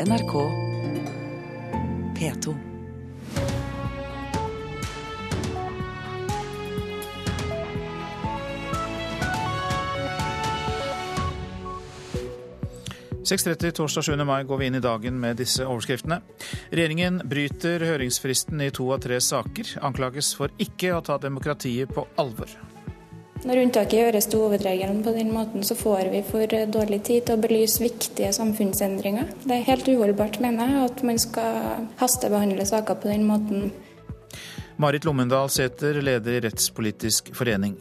NRK P2. torsdag 7. mai går vi inn i dagen med disse overskriftene. Regjeringen bryter høringsfristen i to av tre saker. Anklages for ikke å ta demokratiet på alvor. Når unntaket gjøres til hovedregelen på den måten, så får vi for dårlig tid til å belyse viktige samfunnsendringer. Det er helt uholdbart, mener jeg, at man skal hastebehandle saker på den måten. Marit Lommendal Sæther, leder i Rettspolitisk forening.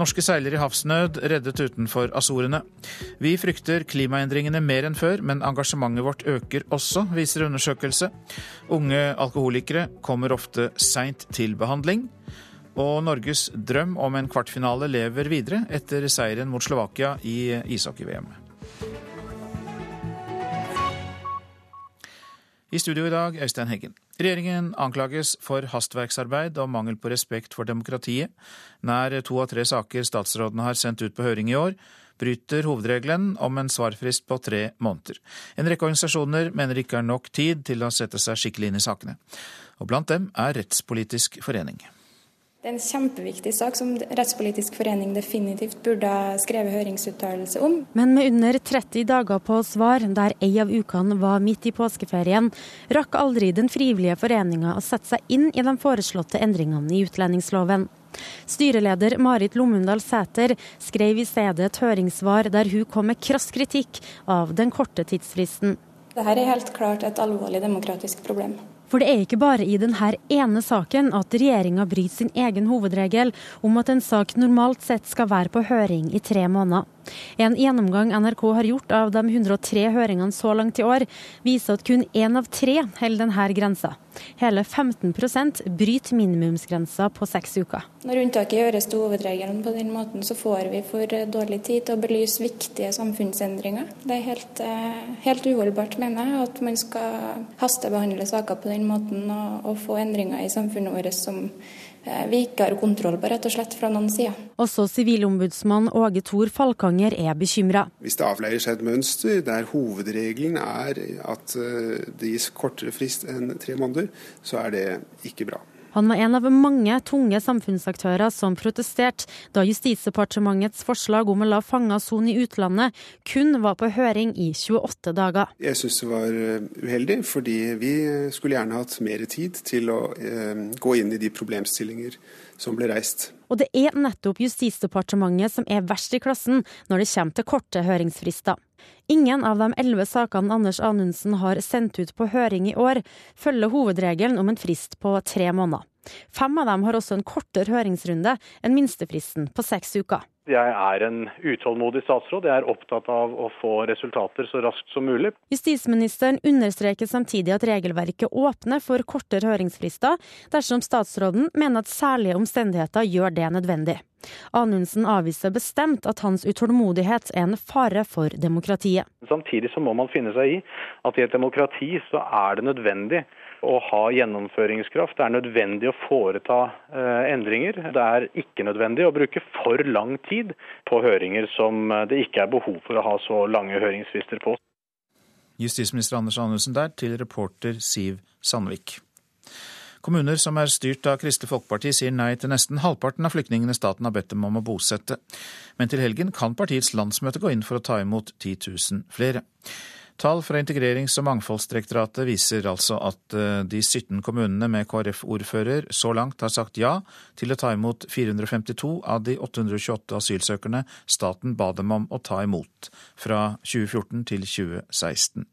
Norske seilere i havsnød reddet utenfor Azorene. Vi frykter klimaendringene mer enn før, men engasjementet vårt øker også, viser undersøkelse. Unge alkoholikere kommer ofte seint til behandling. Og Norges drøm om en kvartfinale lever videre etter seieren mot Slovakia i ishockey-VM. I studio i dag, Øystein Heggen. Regjeringen anklages for hastverksarbeid og mangel på respekt for demokratiet. Nær to av tre saker statsrådene har sendt ut på høring i år, bryter hovedregelen om en svarfrist på tre måneder. En rekke organisasjoner mener det ikke er nok tid til å sette seg skikkelig inn i sakene. Og blant dem er Rettspolitisk forening. Det er en kjempeviktig sak som Rettspolitisk forening definitivt burde ha skrevet høringsuttalelse om. Men med under 30 dager på svar, der ei av ukene var midt i påskeferien, rakk aldri den frivillige foreninga å sette seg inn i de foreslåtte endringene i utlendingsloven. Styreleder Marit Lommundal Sæter skrev i stedet et høringssvar der hun kom med krass kritikk av den korte tidsfristen. Dette er helt klart et alvorlig demokratisk problem. For det er ikke bare i denne ene saken at regjeringa bryter sin egen hovedregel om at en sak normalt sett skal være på høring i tre måneder. En gjennomgang NRK har gjort av de 103 høringene så langt i år, viser at kun én av tre holder denne grensa. Hele 15% bryter minimumsgrensa på seks uker. Når unntaket gjøres til hovedregelen på den måten, så får vi for dårlig tid til å belyse viktige samfunnsendringer. Det er helt, eh, helt uholdbart, mener jeg, at man skal hastebehandle saker på den måten og, og få endringer i samfunnet vårt som vi ikke har kontroll på, rett og slett fra noen side. Også sivilombudsmann Åge Thor Falkanger er bekymra. Hvis det avleier seg et mønster der hovedregelen er at eh, det gis kortere frist enn tre måneder, så er det ikke bra. Han var en av mange tunge samfunnsaktører som protesterte da Justisdepartementets forslag om å la fanger sone i utlandet kun var på høring i 28 dager. Jeg syns det var eh, uheldig, fordi vi skulle gjerne hatt mer tid til å eh, gå inn i de problemstillinger som ble reist. Og det er nettopp Justisdepartementet som er verst i klassen når det kommer til korte høringsfrister. Ingen av de elleve sakene Anders Anundsen har sendt ut på høring i år, følger hovedregelen om en frist på tre måneder. Fem av dem har også en kortere høringsrunde enn minstefristen på seks uker. Jeg er en utålmodig statsråd. Jeg er opptatt av å få resultater så raskt som mulig. Justisministeren understreker samtidig at regelverket åpner for kortere høringsfrister dersom statsråden mener at særlige omstendigheter gjør det nødvendig. Anundsen avviser bestemt at hans utålmodighet er en fare for demokratiet. Samtidig så må man finne seg i at i et demokrati så er det nødvendig å ha gjennomføringskraft. Det er nødvendig å foreta eh, endringer. Det er ikke nødvendig å bruke for lang tid på høringer som eh, det ikke er behov for å ha så lange høringsfrister på. Justisminister Anders Anundsen der, til reporter Siv Sandvik. Kommuner som er styrt av Kristelig Folkeparti sier nei til nesten halvparten av flyktningene staten har bedt dem om å bosette. Men til helgen kan partiets landsmøte gå inn for å ta imot 10 000 flere. Tall fra Integrerings- og mangfoldsdirektoratet viser altså at eh, de 17 kommunene med KrF-ordfører så langt har sagt ja til å ta imot 452 av de 828 asylsøkerne staten ba dem om å ta imot fra 2014 til 2016.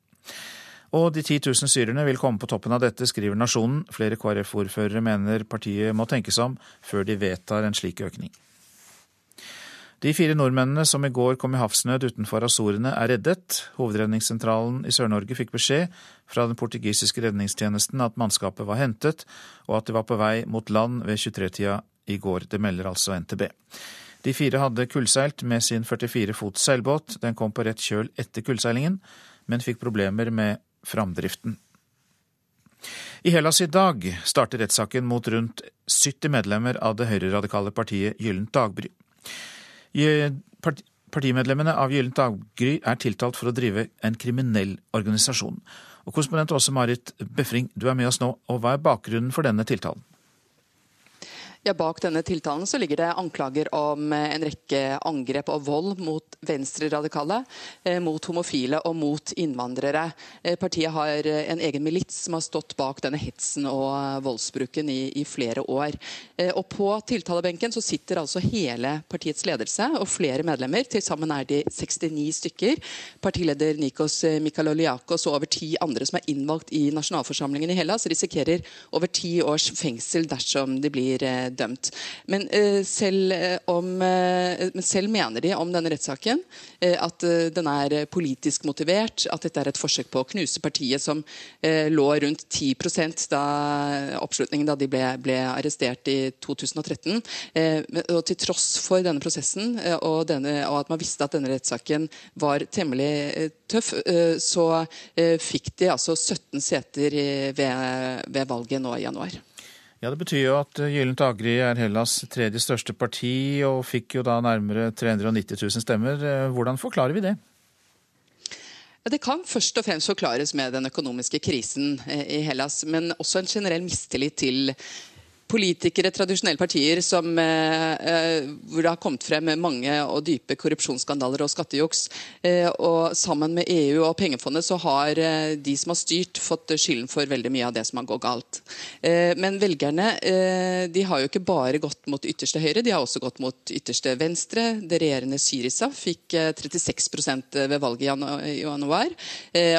Og de 10 000 syrerne vil komme på toppen av dette, skriver Nasjonen. Flere KrF-ordførere mener partiet må tenkes om før de vedtar en slik økning. De fire nordmennene som i går kom i havsnød utenfor Azorene, er reddet. Hovedredningssentralen i Sør-Norge fikk beskjed fra den portugisiske redningstjenesten at mannskapet var hentet, og at de var på vei mot land ved 23-tida i går. Det melder altså NTB. De fire hadde kullseilt med sin 44 fots seilbåt. Den kom på rett kjøl etter kullseilingen, men fikk problemer med framdriften. I Hellas i dag starter rettssaken mot rundt 70 medlemmer av det høyreradikale partiet Gyllent daggry. Partimedlemmene av Gyllent daggry er tiltalt for å drive en kriminell organisasjon. Og Korrespondent Åse Marit Befring, du er med oss nå, og hva er bakgrunnen for denne tiltalen? Ja, Bak denne tiltalen så ligger det anklager om eh, en rekke angrep og vold mot venstreradikale, eh, mot homofile og mot innvandrere. Eh, partiet har en egen milits som har stått bak denne hetsen og voldsbruken i, i flere år. Og På tiltalebenken så sitter altså hele partiets ledelse og flere medlemmer. Til sammen er de 69 stykker. Partileder Nikos Mikaloliakos og over ti andre som er innvalgt i nasjonalforsamlingen i Hellas, risikerer over ti års fengsel dersom de blir dømt. Men uh, selv, uh, om, uh, selv, mener de om denne rettssaken at den er politisk motivert, at dette er et forsøk på å knuse partiet som lå rundt 10% da oppslutningen da de ble, ble arrestert i 2013. og til tross for denne prosessen og, denne, og, at man visste at denne rettssaken var temmelig tøff, så fikk de altså 17 seter ved, ved valget nå i januar. Ja, Det betyr jo at Gyllent Agri er Hellas' tredje største parti, og fikk jo da nærmere 390 000 stemmer. Hvordan forklarer vi det? Det kan først og fremst forklares med den økonomiske krisen eh, i Hellas, men også en generell mistillit til politikere, tradisjonelle partier, som, eh, eh, hvor det har kommet frem mange og dype korrupsjonsskandaler og skattejuks. Eh, og sammen med EU og pengefondet så har de som har styrt, fått skylden for veldig mye av det som har gått galt. Men velgerne de har jo ikke bare gått mot ytterste høyre, de har også gått mot ytterste venstre. Det regjerende Syriza fikk 36% ved valget i januar,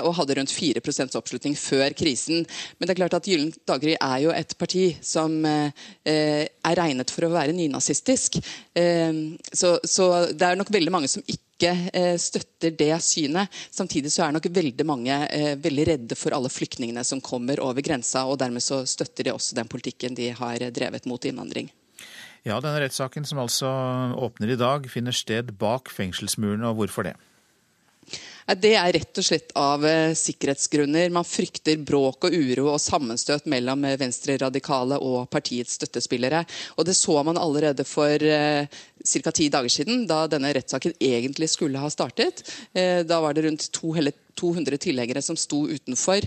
og hadde rundt 4% oppslutning før krisen. Men det er klart at Gyllent daggry er jo et parti som er regnet for å være nynazistisk. Eh, så, så det er nok veldig mange som ikke eh, støtter det synet. Samtidig så er nok veldig mange veldig redde for alle flyktningene som kommer over grensa, og dermed så støtter de også den politikken de har drevet mot innvandring. Ja, denne rettssaken som altså åpner i dag, finner sted bak fengselsmurene, og hvorfor det? Det er rett og slett av eh, sikkerhetsgrunner. Man frykter bråk og uro og sammenstøt mellom eh, venstreradikale og partiets støttespillere. Og Det så man allerede for eh, ca. ti dager siden, da denne rettssaken egentlig skulle ha startet. Da var det rundt 200 tilhengere som sto utenfor.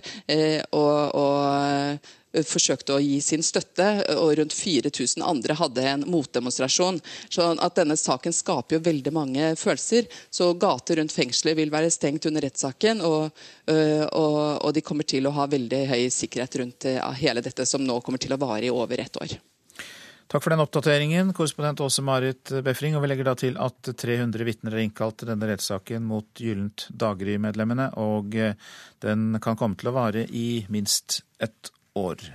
og, og forsøkte å gi sin støtte, og rundt 4000 andre hadde en motdemonstrasjon. Så at denne saken skaper jo veldig mange følelser. Så gater rundt fengselet vil være stengt under rettssaken, og, og, og, de kommer til å ha veldig høy sikkerhet rundt hele dette, som nå kommer til å vare i over ett år. Takk for den oppdateringen, korrespondent Åse Marit Befring. Og vi legger da til at 300 vitner er innkalt til denne rettssaken mot Gyllent daggry-medlemmene, og den kan komme til å vare i minst ett år.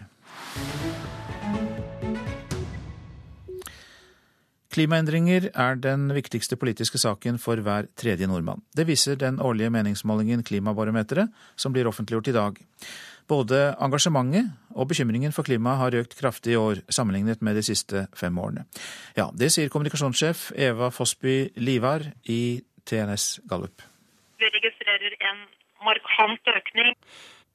Klimaendringer er den viktigste politiske saken for hver tredje nordmann. Det viser den årlige meningsmålingen Klimabarometeret, som blir offentliggjort i dag. Både engasjementet og bekymringen for klimaet har økt kraftig i år, sammenlignet med de siste fem årene. Ja, Det sier kommunikasjonssjef Eva Fossby Livar i TNS Gallup. Vi registrerer en markant økning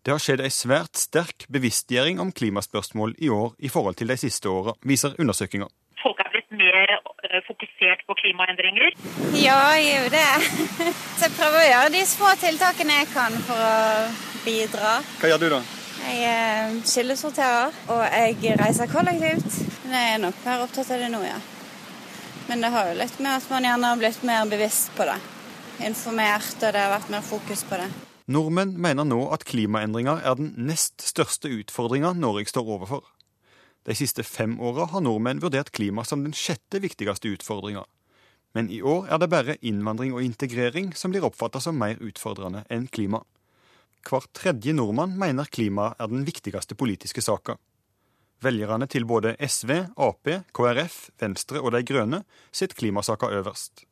det har skjedd ei svært sterk bevisstgjøring om klimaspørsmål i år i forhold til de siste åra, viser undersøkinga. Folk er blitt mer eh, fokusert på klimaendringer? Ja, jeg gjør det. Så jeg prøver å gjøre de små tiltakene jeg kan for å bidra. Hva gjør du da? Jeg eh, kildesorterer, og jeg reiser kollektivt. Men jeg er nok mer opptatt av det nå, ja. Men det har jo litt med at man gjerne har blitt mer bevisst på det. Informert, og det har vært mer fokus på det. Nordmenn mener nå at klimaendringer er den nest største utfordringa Norge står overfor. De siste fem åra har nordmenn vurdert klima som den sjette viktigste utfordringa. Men i år er det bare innvandring og integrering som blir oppfatta som mer utfordrende enn klima. Hver tredje nordmann mener klima er den viktigste politiske saka. Velgerne til både SV, Ap, KrF, Venstre og De Grønne sitter klimasaka øverst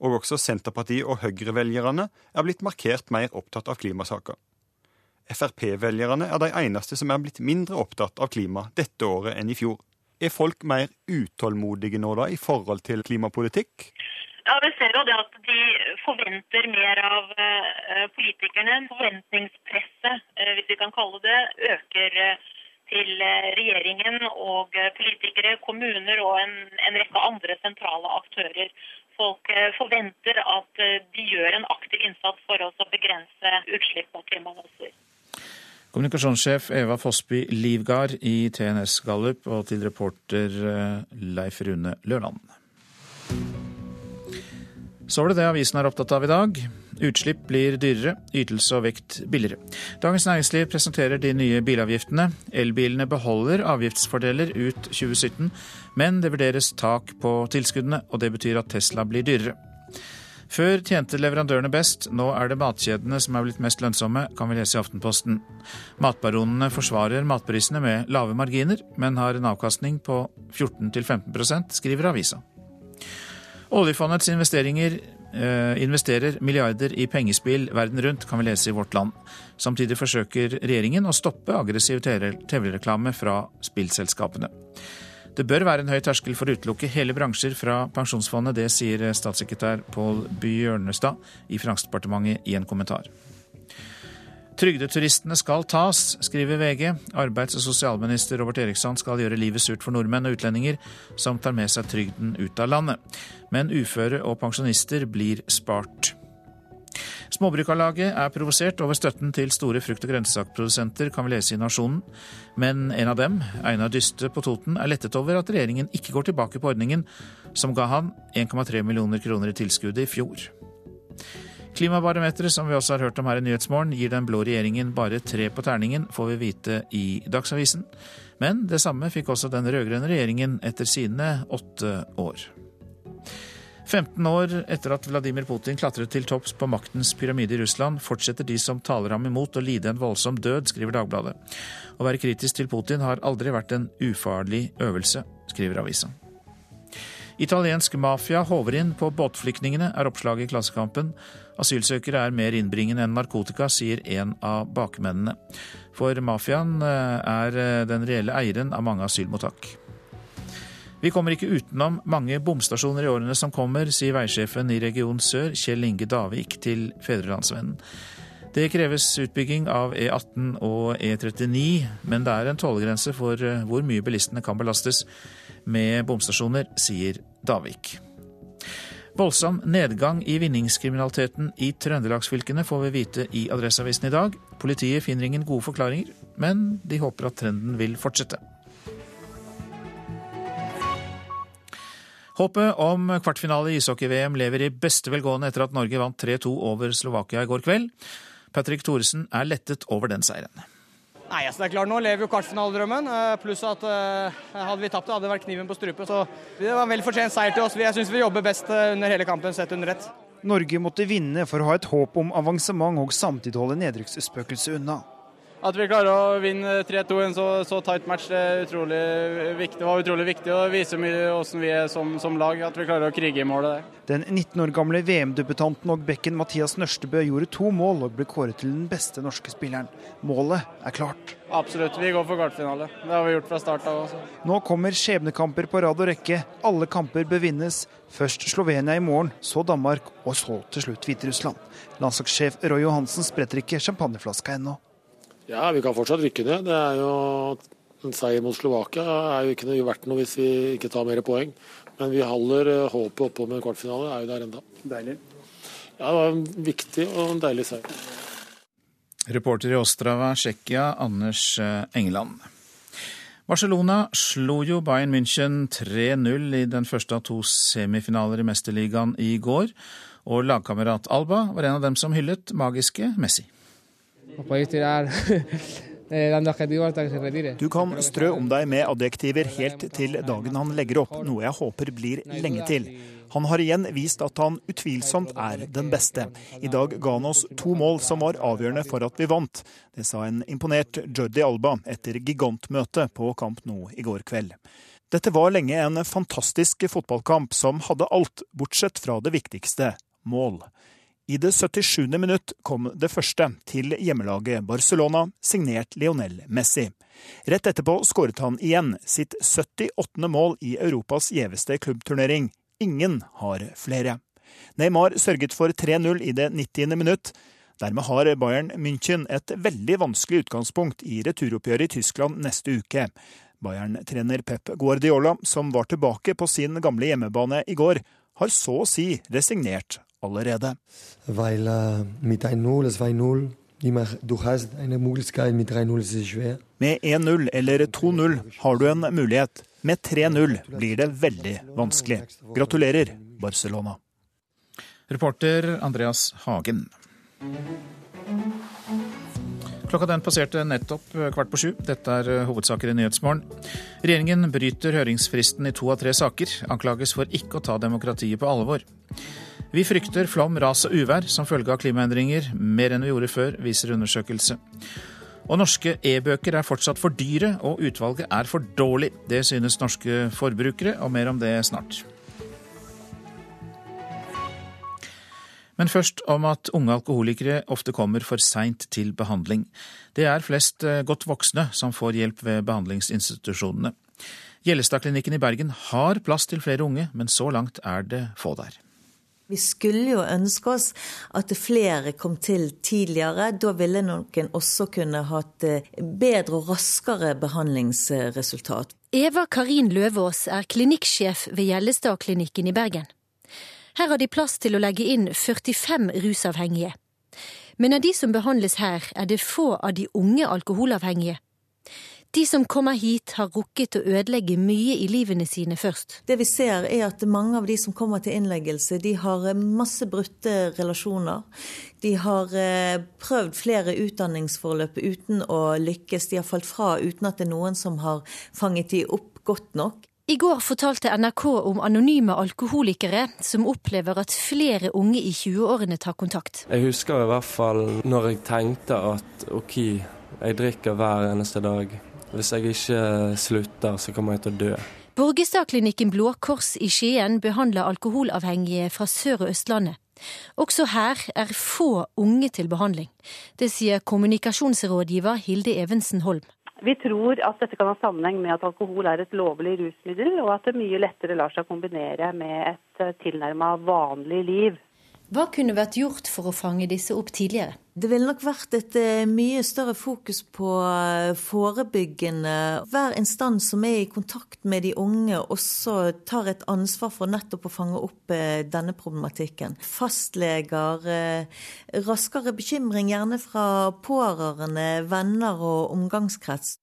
og også Senterpartiet- og Høyre-velgerne er blitt markert mer opptatt av klimasaker. Frp-velgerne er de eneste som er blitt mindre opptatt av klima dette året enn i fjor. Er folk mer utålmodige nå da i forhold til klimapolitikk? Ja, Vi ser jo det at de forventer mer av uh, politikerne. Forventningspresset, uh, hvis vi kan kalle det, øker uh, til regjeringen og politikere, kommuner og en, en rekke andre sentrale aktører folk eh, forventer at eh, de gjør en aktiv innsats for å begrense utslipp av klimagasser. Kommunikasjonssjef Eva Fossby Livgard i TNS Gallup, og til reporter eh, Leif Rune Løland. Så var det det avisen er opptatt av i dag. Utslipp blir dyrere, ytelse og vekt billigere. Dagens Næringsliv presenterer de nye bilavgiftene. Elbilene beholder avgiftsfordeler ut 2017, men det vurderes tak på tilskuddene, og det betyr at Tesla blir dyrere. Før tjente leverandørene best, nå er det matkjedene som er blitt mest lønnsomme, kan vi lese i Aftenposten. Matbaronene forsvarer matprisene med lave marginer, men har en avkastning på 14-15% skriver avisa. Oljefondets investeringer eh, investerer milliarder i pengespill verden rundt, kan vi lese i Vårt Land. Samtidig forsøker regjeringen å stoppe aggressiv TV-reklame fra spillselskapene. Det bør være en høy terskel for å utelukke hele bransjer fra pensjonsfondet. Det sier statssekretær Pål Bjørnestad i Finansdepartementet i en kommentar. Trygdeturistene skal tas, skriver VG. Arbeids- og sosialminister Robert Eriksson skal gjøre livet surt for nordmenn og utlendinger som tar med seg trygden ut av landet. Men uføre og pensjonister blir spart. Småbrukarlaget er provosert over støtten til store frukt- og grønnsakprodusenter, kan vi lese i Nasjonen. Men en av dem, Einar Dyste på Toten, er lettet over at regjeringen ikke går tilbake på ordningen som ga han 1,3 millioner kroner i tilskuddet i fjor. Klimabarometeret, som vi også har hørt om her i Nyhetsmorgen, gir den blå regjeringen bare tre på terningen, får vi vite i Dagsavisen. Men det samme fikk også den rød-grønne regjeringen etter sine åtte år. 15 år etter at Vladimir Putin klatret til topps på maktens pyramide i Russland, fortsetter de som taler ham imot å lide en voldsom død, skriver Dagbladet. Å være kritisk til Putin har aldri vært en ufarlig øvelse, skriver avisa. Italiensk mafia håver inn på båtflyktningene, er oppslaget i Klassekampen. Asylsøkere er mer innbringende enn narkotika, sier en av bakmennene. For mafiaen eh, er eh, den reelle eieren av mange asylmottak. Vi kommer ikke utenom mange bomstasjoner i årene som kommer, sier veisjefen i Region Sør, Kjell Inge Davik, til Fedrelandsvennen. Det kreves utbygging av E18 og E39, men det er en tålegrense for eh, hvor mye bilistene kan belastes med bomstasjoner, sier Davik. Voldsom nedgang i vinningskriminaliteten i trøndelagsfylkene får vi vite i Adresseavisen i dag. Politiet finner ingen gode forklaringer, men de håper at trenden vil fortsette. Håpet om kvartfinale i ishockey-VM lever i beste velgående etter at Norge vant 3-2 over Slovakia i går kveld. Patrick Thoresen er lettet over den seieren. Nei, altså det er klart Nå lever jo kvartfinaledrømmen. Eh, pluss at uh, hadde vi tapt, det hadde det vært kniven på strupen. Så det var en vel fortjent seier til oss. Jeg syns vi jobber best eh, under hele kampen, sett under ett. Norge måtte vinne for å ha et håp om avansement og samtidig holde nedrykksspøkelset unna. At vi klarer å vinne 3-2 i en så, så, tight match, det, utrolig viktig, var utrolig viktig. Og viser mye hvordan vi er som, som, lag, at vi klarer å krige i målet Det. Den 19 år gamle VM-debutanten og bekken Mathias Nørstebø gjorde to mål og ble kåret til den beste norske spilleren. Målet er klart. Absolutt, vi går for kvartfinale. Det har vi gjort fra start av. Også. Nå kommer skjebnekamper på rad og rekke. Alle kamper bør vinnes. Først Slovenia i morgen, så Danmark, og så til slutt Hviterussland. Landslagssjef Roy Johansen spretter ikke champagneflaska ennå. Ja, vi kan fortsatt rykke ned. Det er jo En seier mot Slovakia er jo ikke noe verdt noe hvis vi ikke tar mer poeng. Men vi holder eh, håpet oppe med en kvartfinale. Er jo der enda. Deilig. Ja, det var en viktig og en deilig seier. Reporter i Ostrava, Tsjekkia, Anders eh, Engeland. Barcelona slo jo Bayern München 3-0 i den første av to semifinaler i Mesterligaen i går. Og lagkamerat Alba var en av dem som hyllet magiske Messi. Du kan strø om deg med adjektiver helt til dagen han legger opp, noe jeg håper blir lenge til. Han har igjen vist at han utvilsomt er den beste. I dag ga han oss to mål som var avgjørende for at vi vant. Det sa en imponert Jordi Alba etter gigantmøtet på Camp Nou i går kveld. Dette var lenge en fantastisk fotballkamp som hadde alt, bortsett fra det viktigste mål. I det 77. minutt kom det første til hjemmelaget Barcelona, signert Lionel Messi. Rett etterpå skåret han igjen sitt 78. mål i Europas gjeveste klubbturnering. Ingen har flere. Neymar sørget for 3-0 i det 90. minutt. Dermed har Bayern München et veldig vanskelig utgangspunkt i returoppgjøret i Tyskland neste uke. Bayern-trener Pep Guardiola, som var tilbake på sin gamle hjemmebane i går, har så å si resignert allerede. Weil äh, mit 1-0, es war 1-0, Med 1-0 eller 2-0 har du en mulighet. Med 3-0 blir det veldig vanskelig. Gratulerer, Barcelona. Reporter Andreas Hagen. Klokka den passerte nettopp kvart på sju. Dette er hovedsaker i Nyhetsmorgen. Regjeringen bryter høringsfristen i to av tre saker. Anklages for ikke å ta demokratiet på alvor. Vi frykter flom, ras og uvær som følge av klimaendringer. Mer enn vi gjorde før, viser undersøkelse. Og norske e-bøker er fortsatt for dyre, og utvalget er for dårlig. Det synes norske forbrukere, og mer om det snart. Men først om at unge alkoholikere ofte kommer for seint til behandling. Det er flest eh, godt voksne som får hjelp ved behandlingsinstitusjonene. Gjellestadklinikken i Bergen har plass til flere unge, men så langt er det få der. Vi skulle jo ønske oss at flere kom til tidligere. Da ville noen også kunne hatt eh, bedre og raskere behandlingsresultat. Eva Karin Løvaas er klinikksjef ved Gjellestadklinikken i Bergen. Her har de plass til å legge inn 45 rusavhengige. Men av de som behandles her, er det få av de unge alkoholavhengige. De som kommer hit, har rukket å ødelegge mye i livene sine først. Det vi ser er at mange av de som kommer til innleggelse, de har masse brutte relasjoner. De har eh, prøvd flere utdanningsforløp uten å lykkes. De har falt fra uten at det er noen som har fanget de opp godt nok. I går fortalte NRK om anonyme alkoholikere som opplever at flere unge i 20-årene tar kontakt. Jeg husker i hvert fall når jeg tenkte at OK, jeg drikker hver eneste dag. Hvis jeg ikke slutter, så kommer jeg til å dø. Borgestadklinikken Blå Kors i Skien behandler alkoholavhengige fra Sør- og Østlandet. Også her er få unge til behandling. Det sier kommunikasjonsrådgiver Hilde Evensen Holm. Vi tror at dette kan ha sammenheng med at alkohol er et lovlig rusmiddel, og at det mye lettere lar seg kombinere med et eh, tilnærma vanlig liv. Hva kunne vært gjort for å fange disse opp tidligere? Det ville nok vært et eh, mye større fokus på eh, forebyggende. Hver instans som er i kontakt med de unge, også tar et ansvar for nettopp å fange opp denne problematikken. Fastleger, raskere bekymring gjerne fra pårørende, venner og omgangskrets.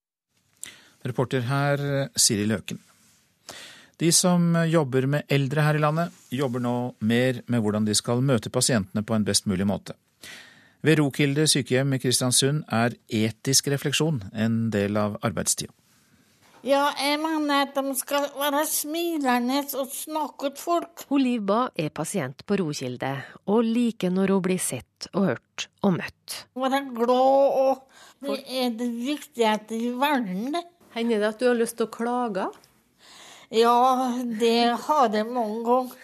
Reporter her Siri Løken. De som jobber med eldre her i landet, jobber nå mer med hvordan de skal møte pasientene på en best mulig måte. Ved Rokilde sykehjem i Kristiansund er etisk refleksjon en del av arbeidstida. Ja, jeg mener at de skal være smilende og snakke til folk. Hun Livba er pasient på Rokilde, og liker når hun blir sett og hørt og møtt. Være glad og Det er det viktigste i verden, det. Hender det at du har lyst til å klage? Ja, det har jeg mange ganger.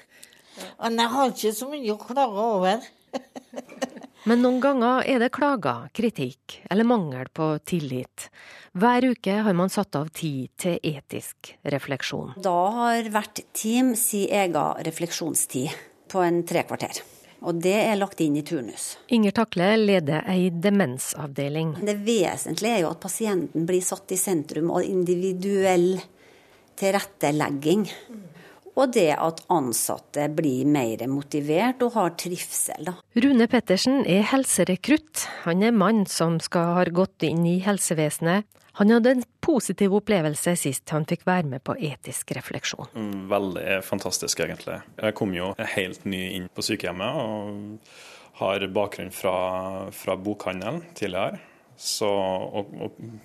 Men jeg har ikke så mye å klage over. Men noen ganger er det klager, kritikk eller mangel på tillit. Hver uke har man satt av tid til etisk refleksjon. Da har hvert team sin egen refleksjonstid på en tre kvarter. Og det er lagt inn i turnus. Inger Takle leder ei demensavdeling. Det vesentlige er jo at pasienten blir satt i sentrum, og individuell tilrettelegging. Og det at ansatte blir mer motivert og har trivsel. Da. Rune Pettersen er helserekrutt. Han er mann som skal ha gått inn i helsevesenet. Han hadde en positiv opplevelse sist han fikk være med på etisk refleksjon. Mm, veldig fantastisk, egentlig. Jeg kom jo helt ny inn på sykehjemmet og har bakgrunn fra, fra bokhandelen tidligere. Så å,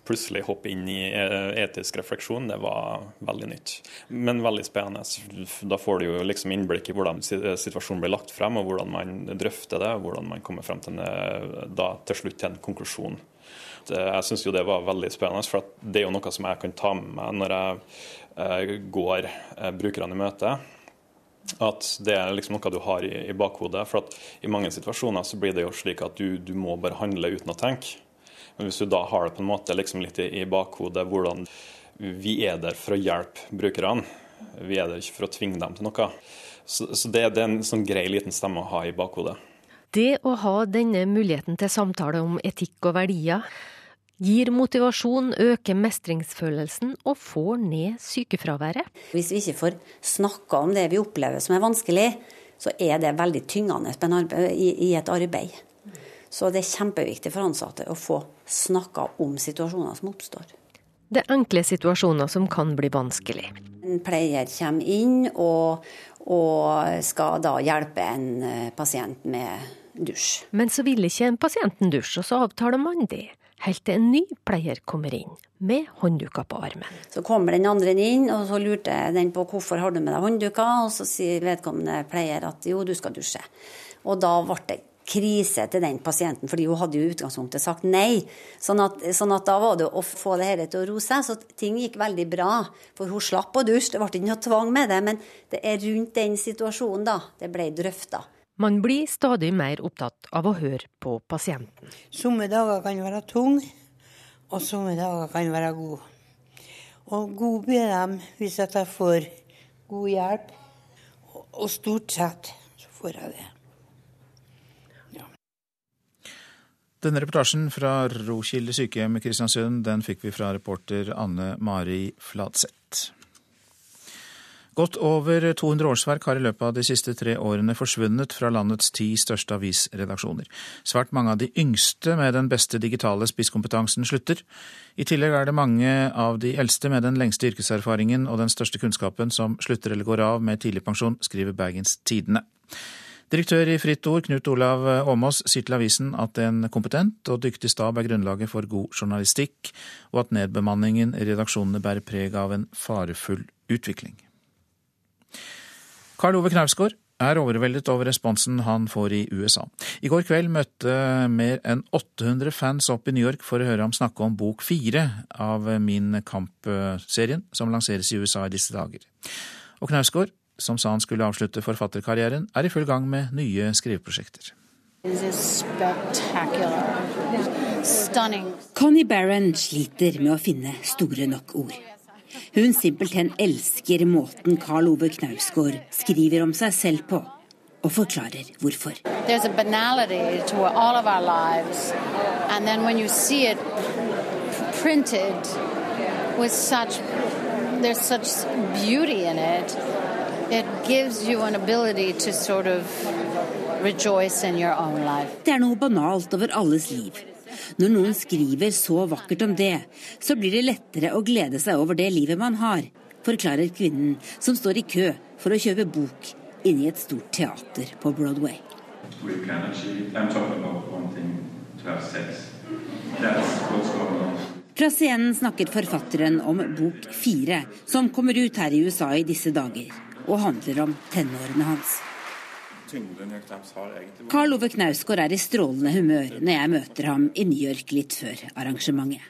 plutselig hoppe inn i eh, etisk refleksjon, det var veldig nytt. Men veldig spennende. Da får du jo liksom innblikk i hvordan situasjonen blir lagt frem, og hvordan man drøfter det, og hvordan man kommer frem til, en, da, til slutt til en konklusjon. Jeg syns jo det var veldig spennende, for det er jo noe som jeg kan ta med meg når jeg eh, går eh, brukerne i møte at det er liksom noe du har i bakhodet. For at i mange situasjoner så blir det jo slik at du, du må bare handle uten å tenke. Men hvis du da har det på en måte liksom litt i, bakhodet hvordan vi er der for å hjelpe brukerne, vi er der ikke for å tvinge dem til noe. Så, så det, det, er en sånn grei liten stemme å ha i bakhodet. Det å ha denne muligheten til samtale om etikk og verdier gir motivasjon, øker mestringsfølelsen og får ned sykefraværet. Hvis vi ikke får snakka om det vi opplever som er vanskelig, så er det veldig tyngende i et arbeid. Så det er kjempeviktig for ansatte å få snakka om situasjoner som oppstår. Det er enkle situasjoner som kan bli vanskelig. En pleier kommer inn og, og skal da hjelpe en eh, pasient med dusj. Men så vil ikke en pasienten dusje, og så avtaler man det. Helt til en ny pleier kommer inn med håndduker på armen. Så kommer den andre inn, og så lurte den på hvorfor har du med deg håndduker, og så sier vedkommende pleier at jo, du skal dusje. Og da ble det krise til den pasienten, fordi hun hadde jo i utgangspunktet sagt nei. Sånn at, sånn at da var det å få det hele til å roe seg. Så ting gikk veldig bra. For hun slapp å dusje, det ble ikke noe tvang med det. Men det er rundt den situasjonen da det ble drøfta. Man blir stadig mer opptatt av å høre på pasienten. Somme dager kan være tung, og somme dager kan være god. Og god blir de hvis jeg får god hjelp, og stort sett så får jeg det. Denne reportasjen fra Rokilde sykehjem i Kristiansund den fikk vi fra reporter Anne Mari Fladseth. Godt over 200 årsverk har i løpet av de siste tre årene forsvunnet fra landets ti største avisredaksjoner. Svært mange av de yngste med den beste digitale spisskompetansen slutter. I tillegg er det mange av de eldste med den lengste yrkeserfaringen og den største kunnskapen som slutter eller går av med tidligpensjon, skriver Bergens Tidende. Direktør i Fritt Ord, Knut Olav Åmås, sier til avisen at en kompetent og dyktig stab er grunnlaget for god journalistikk, og at nedbemanningen i redaksjonene bærer preg av en farefull utvikling. Karl Ove Knausgård er overveldet over responsen han får i USA. I går kveld møtte mer enn 800 fans opp i New York for å høre ham snakke om bok fire av Min kamp-serien, som lanseres i USA i disse dager. Og Knausgård som sa han skulle avslutte forfatterkarrieren, er i full gang med nye skriveprosjekter. Connie Barron sliter med å finne store nok ord. Hun simpelthen elsker måten Karl Ove Knausgård skriver om seg selv på, og forklarer hvorfor. There's a banality to all of our lives, and then when you see it printed with such, there's such beauty in it. Sort of rejoice in your own life. Det er noe banalt over alles liv. Når noen skriver så vakkert om det, så blir det lettere å glede seg over det livet man har, forklarer kvinnen som står i kø for å kjøpe bok inne i et stort teater på Broadway. Fra scenen snakker forfatteren om bok fire, som kommer ut her i USA i disse dager og handler om tenårene hans. Karl Ove Knausgård er i strålende humør når jeg møter ham i New York litt før arrangementet.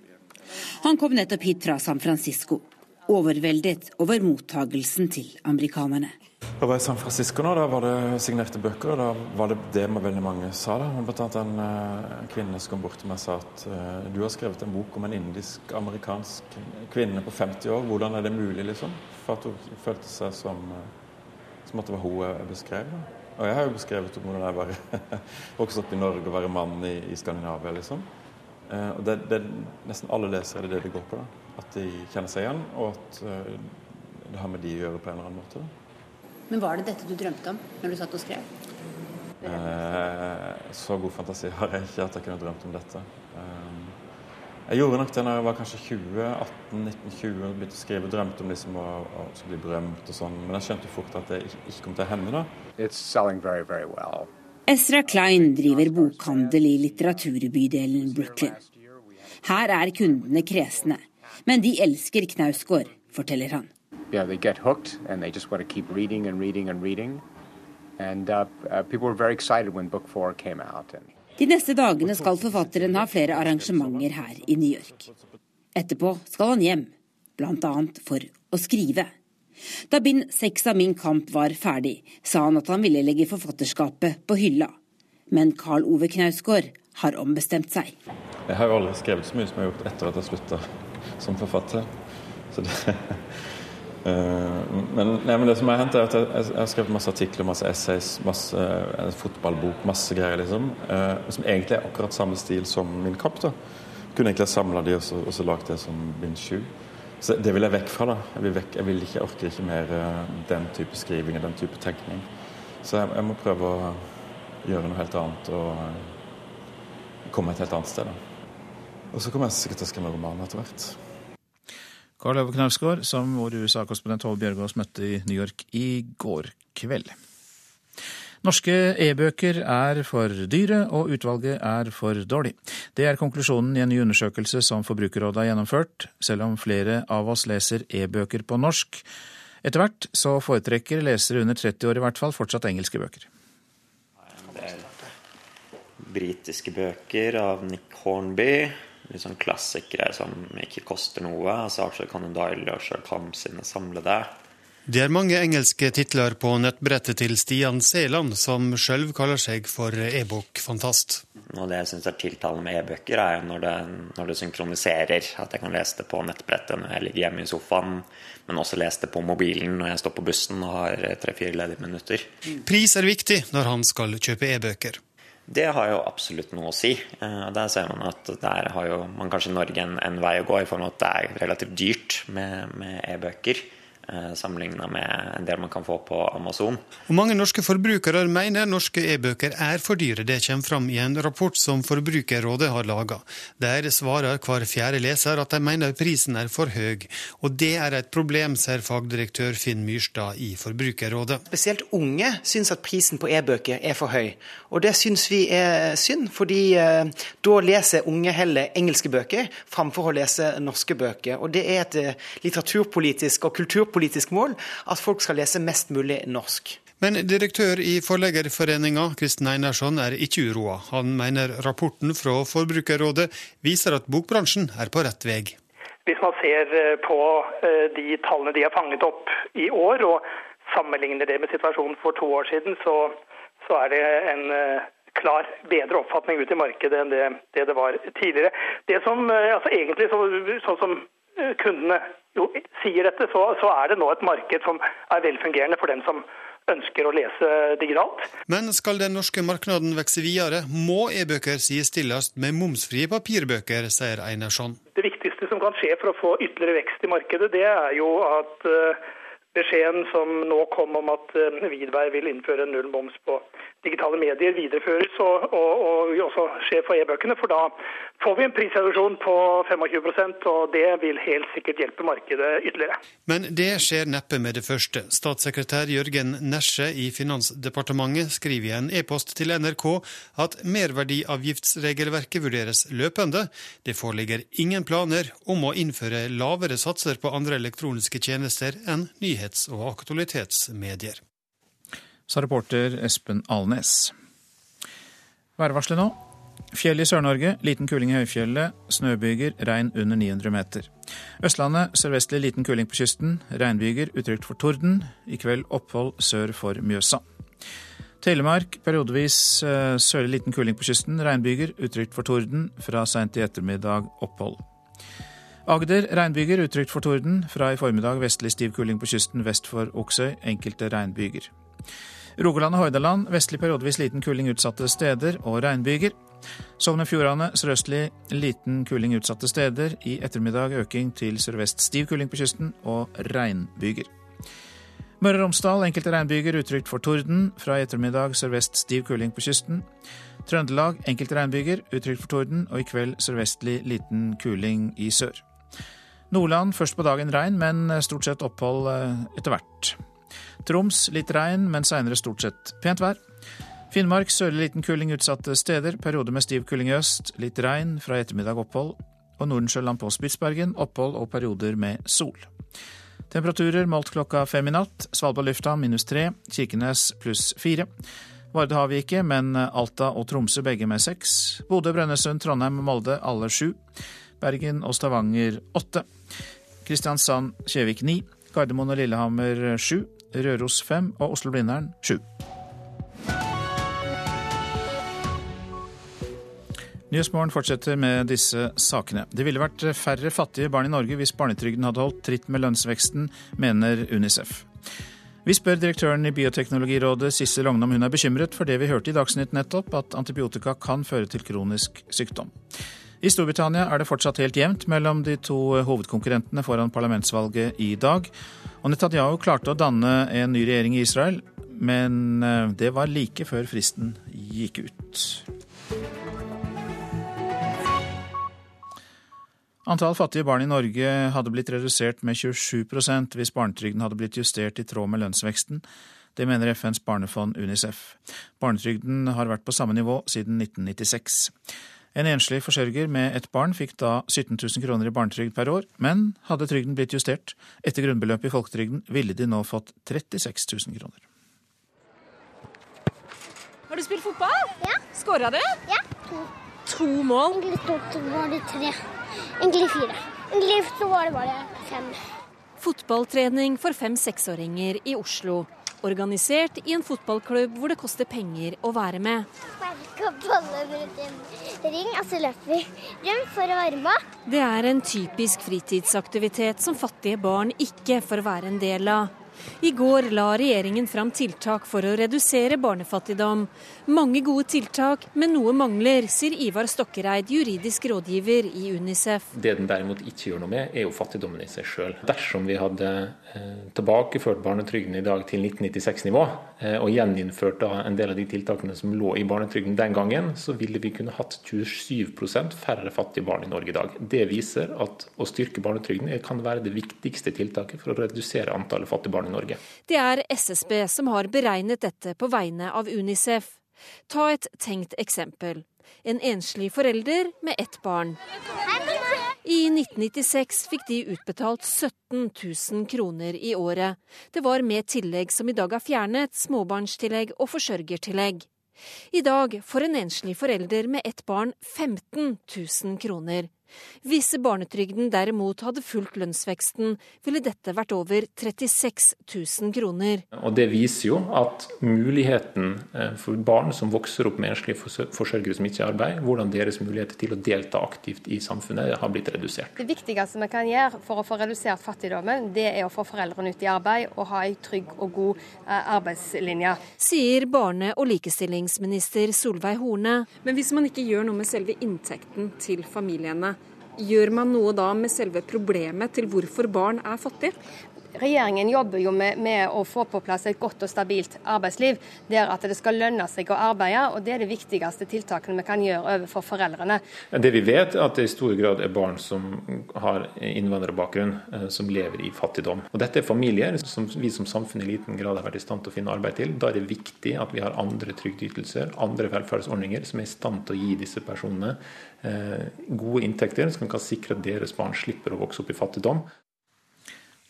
Han kom nettopp hit fra San Francisco, overveldet over mottagelsen til amerikanerne. Jeg var i San Francisco nå, da var det signerte bøker, og da var det det veldig mange sa. da. Blant annet en uh, kvinne som kom bort til meg og sa at uh, du har skrevet en bok om en indisk-amerikansk kvinne på 50 år. Hvordan er det mulig, liksom? For at hun følte seg som, uh, som at det var hun jeg beskrev. Da. Og jeg har jo beskrevet hvordan jeg var vokst opp i Norge og være mann i, i Skandinavia, liksom. og det, det, Nesten alle lesere er det det går på. da. At de kjenner seg igjen, og at det har med de å gjøre på en eller annen måte. Men var det dette du drømte om når du satt og skrev? Eh, så god fantasi har jeg ikke at jeg kunne drømt om dette. Eh, jeg gjorde nok det når jeg var kanskje 20, 18-19-20 og begynte å skrive. Drømte om liksom å, å bli berømt og sånn. Men jeg skjønte fort at det ikke kom til å hende. da. Very, very well. Ezra Klein driver bokhandel i litteraturbydelen Brooklyn. Her er kundene kresne, men de elsker Knausgård, forteller han Yeah, they get hooked and they just want to keep reading and reading and reading. And uh, uh, people were very excited when book four came out. And... De neste dagene skal forfatteren ha flere arrangementer her i New York. Etterpå skal han hjem, bl.a. for å skrive. Da bind seks av Min kamp var ferdig, sa han at han ville legge forfatterskapet på hylla. Men Karl Ove Knausgård har ombestemt seg. Jeg har jo aldri skrevet så mye som jeg har gjort etter at jeg slutta som forfatter. Det, Eh, men, nei, men, det som har hendt, er at jeg, jeg, har skrevet masse artikler, masse essays, masse en fotballbok, masse greier, liksom. Eh, som egentlig er akkurat samme stil som min kapp. da. Kunne egentlig ha samla de og så, så lagd det som bind sju. Så det vil jeg vekk fra. da. Jeg vil, vekk, jeg vil ikke, jeg orker ikke mer den type skriving og den type tenkning. Så jeg, jeg, må prøve å gjøre noe helt annet. og komme et helt annet sted. da. Og så kommer jeg sikkert til å skrive roman etter hvert. Karl Ove Knausgård, som vår USA-korrespondent Tove Bjørgaas møtte i New York i går kveld. Norske e-bøker er for dyre, og utvalget er for dårlig. Det er konklusjonen i en ny undersøkelse som Forbrukerrådet har gjennomført. Selv om flere av oss leser e-bøker på norsk etter hvert, så foretrekker lesere under 30 år i hvert fall fortsatt engelske bøker. Det er britiske bøker av Nick Hornby. Litt sånn klassikere som ikke koster noe. Altså Arthur Conan Doyle og Sherlock Holmes sine samlede. Det er mange engelske titler på nettbrettet til Stian Seland, som sjøl kaller seg for e-bokfantast. Og det jeg syns er tiltalende med e-bøker, er når det, når det, synkroniserer. At jeg kan lese det på nettbrettet når jeg ligger hjemme i sofaen, men også lese det på mobilen når jeg står på bussen og har tre-fire ledige minutter. Pris er viktig når han skal kjøpe e-bøker. Det har jo absolutt noe å si. Eh, der ser man at der har jo man kanskje i Norge en, en vei å gå, i form av at det er relativt dyrt med e-bøker. Eh, sammenligna med en del man kan få på Amazon. Og Mange norske forbrukere mener norske e-bøker er for dyre. Det kommer fram i en rapport som Forbrukerrådet har laga. Der svarer hver fjerde leser at de mener prisen er for høy. Og det er et problem, ser fagdirektør Finn Myrstad i Forbrukerrådet. Spesielt unge syns at prisen på e-bøker er for høy. Og det syns vi er synd, fordi eh, da leser unge heller engelske bøker framfor å lese norske bøker. Og det er et eh, litteraturpolitisk og kulturpolitisk politisk mål at folk skal lese mest mulig norsk. Men direktør i Forleggerforeninga, Kristen Einarsson, er ikke uroa. Han mener rapporten fra Forbrukerrådet viser at bokbransjen er på rett vei. Hvis man ser eh, på eh, de tallene de har fanget opp i år, og sammenligner det med situasjonen for to år siden, så, så er det en eh, klar bedre oppfatning ut i markedet enn det det, det var tidligere. Det som altså egentlig, så, sånn som kundene jo sier dette, så, så, er det nå et marked som er velfungerende for den som ønsker å lese digitalt. Men skal den norske markedet vokse videre, må e-bøker sidestilles med momsfrie papirbøker, sier Einarsson. Det viktigste som kan skje for å få ytterligere vekst i markedet, det er jo at uh, beskjeden som nå kom om at uh, Vidvei vil innføre null moms på digitale medier videreføres og, og, og også skjer for e-bøkene. For da får vi en prisreduksjon på 25% og det vil helt sikkert hjelpe markedet ytterligere. Men det skjer neppe med det første. Statssekretær Jørgen Nesje i Finansdepartementet skriver i en e-post til NRK at merverdiavgiftsregelverket vurderes løpende. Det foreligger ingen planer om å innføre lavere satser på andre elektroniske tjenester enn nyhets- og aktualitetsmedier sa reporter Espen Alnes. Værvarselet nå. Fjell i Sør-Norge, liten kuling i høyfjellet, snøbyger, regn under 900 meter. Østlandet sørvestlig liten kuling på kysten, regnbyger utrygt for torden. I kveld opphold sør for Mjøsa. Telemark periodevis eh, sørlig liten kuling på kysten, regnbyger utrygt for torden. Fra seint i ettermiddag opphold. Agder regnbyger utrygt for torden. Fra i formiddag vestlig stiv kuling på kysten vest for Oksøy, enkelte regnbyger. Rogaland og Hordaland vestlig periodevis liten kuling utsatte steder og regnbyger. Sogn og Fjordane sørøstlig liten kuling utsatte steder. I ettermiddag øking til sørvest stiv kuling på kysten og regnbyger. Møre og Romsdal enkelte regnbyger utrygt for torden. Fra i ettermiddag sørvest stiv kuling på kysten. Trøndelag enkelte regnbyger utrygt for torden, og i kveld sørvestlig liten kuling i sør. Nordland først på dagen regn, men stort sett opphold eh, etter hvert. Troms litt regn, men seinere stort sett pent vær. Finnmark sørlig liten kuling utsatte steder, periode med stiv kuling i øst, litt regn, fra ettermiddag opphold. Og Nordensjøland på Spitsbergen opphold og perioder med sol. Temperaturer målt klokka fem i natt. Svalbard lufthavn minus tre, Kirkenes pluss fire. Varde har vi ikke, men Alta og Tromsø begge med seks. Bodø, Brønnøysund, Trondheim og Molde alle sju. Bergen og Stavanger åtte. Kristiansand, Kjevik ni. Gardermoen og Lillehammer sju. Røros fem og Oslo-Blindern 7. Nyhetsmorgen fortsetter med disse sakene. Det ville vært færre fattige barn i Norge hvis barnetrygden hadde holdt tritt med lønnsveksten, mener Unicef. Vi spør direktøren i Bioteknologirådet Sissel Rogne om hun er bekymret for det vi hørte i Dagsnytt nettopp, at antibiotika kan føre til kronisk sykdom. I Storbritannia er det fortsatt helt jevnt mellom de to hovedkonkurrentene foran parlamentsvalget i dag. Og Netanyahu klarte å danne en ny regjering i Israel, men eh, det var like før fristen gikk ut. Antall fattige barn i Norge hadde blitt redusert med 27% hvis barnetrygden hadde blitt justert i tråd med lønnsveksten. Det mener FNs barnefond UNICEF. Barnetrygden har vært på samme nivå siden 1996. En enslig forsørger med et barn fikk da 17 000 kroner i barnetrygd per år, men hadde trygden blitt justert etter grunnbeløpet i folketrygden, ville de nå fått 36 000 kroner. Har du spilt fotball? Ja. Skåra du? Ja. To. To mål? Egentlig to var det tre. Egentlig fire. Egentlig så var det bare fem. Fotballtrening for fem-seksåringer i Oslo. Organisert i en fotballklubb hvor det koster penger å være med. Ring, og så løper vi rundt for å varme opp. Det er en typisk fritidsaktivitet som fattige barn ikke får være en del av. I går la regjeringen fram tiltak for å redusere barnefattigdom. Mange gode tiltak, men noe mangler, sier Ivar Stokkereid, juridisk rådgiver i Unicef. Det den derimot ikke gjør noe med, er jo fattigdommen i seg sjøl. Dersom vi hadde eh, tilbakeført barnetrygden i dag til 1996-nivå, eh, og gjeninnført en del av de tiltakene som lå i barnetrygden den gangen, så ville vi kunne hatt 27% færre fattige barn i Norge i dag. Det viser at å styrke barnetrygden kan være det viktigste tiltaket for å redusere antallet fattige barn i Norge. Det er SSB som har beregnet dette på vegne av Unicef. Ta et tenkt eksempel. En enslig forelder med ett barn. I 1996 fikk de utbetalt 17 000 kroner i året. Det var med tillegg som i dag er fjernet, småbarnstillegg og forsørgertillegg. I dag får en enslig forelder med ett barn 15 000 kroner. Hvis barnetrygden derimot hadde fulgt lønnsveksten, ville dette vært over 36 000 kroner. Og Det viser jo at muligheten eh, for barn som vokser opp med enslige forsørgere som ikke er arbeid, hvordan deres muligheter til å delta aktivt i samfunnet har blitt redusert. Det viktigste vi kan gjøre for å få redusert fattigdommen, det er å få foreldrene ut i arbeid og ha en trygg og god eh, arbeidslinje. Sier barne- og likestillingsminister Solveig Horne. Men hvis man ikke gjør noe med selve inntekten til familiene, Gjør man noe da med selve problemet til hvorfor barn er fattige? Regjeringen jobber jo med, med, å få på plass et godt og stabilt arbeidsliv, der at det skal lønne seg å arbeide. og Det er det viktigste tiltakene vi kan gjøre overfor foreldrene. Det vi vet, er at det i stor grad er barn som har innvandrerbakgrunn, eh, som lever i fattigdom. Og Dette er familier som vi som samfunn i liten grad har vært i stand til å finne arbeid til. Da er det viktig at vi har andre trygdeytelser, andre velferdsordninger som er i stand til å gi disse personene eh, gode inntekter, som kan sikre at deres barn slipper å vokse opp i fattigdom.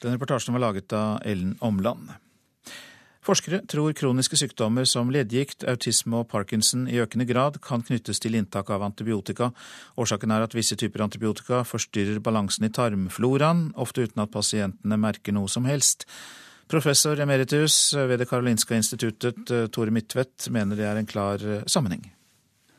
Den reportasjen var laget av Ellen Omland. Forskere tror kroniske sykdommer som leddgikt, autisme og parkinson i økende grad kan knyttes til inntak av antibiotika. Årsaken er at visse typer antibiotika forstyrrer balansen i tarmfloraen, ofte uten at pasientene merker noe som helst. Professor emeritus ved Det karolinska instituttet, Tore Midtvedt, mener det er en klar sammenheng.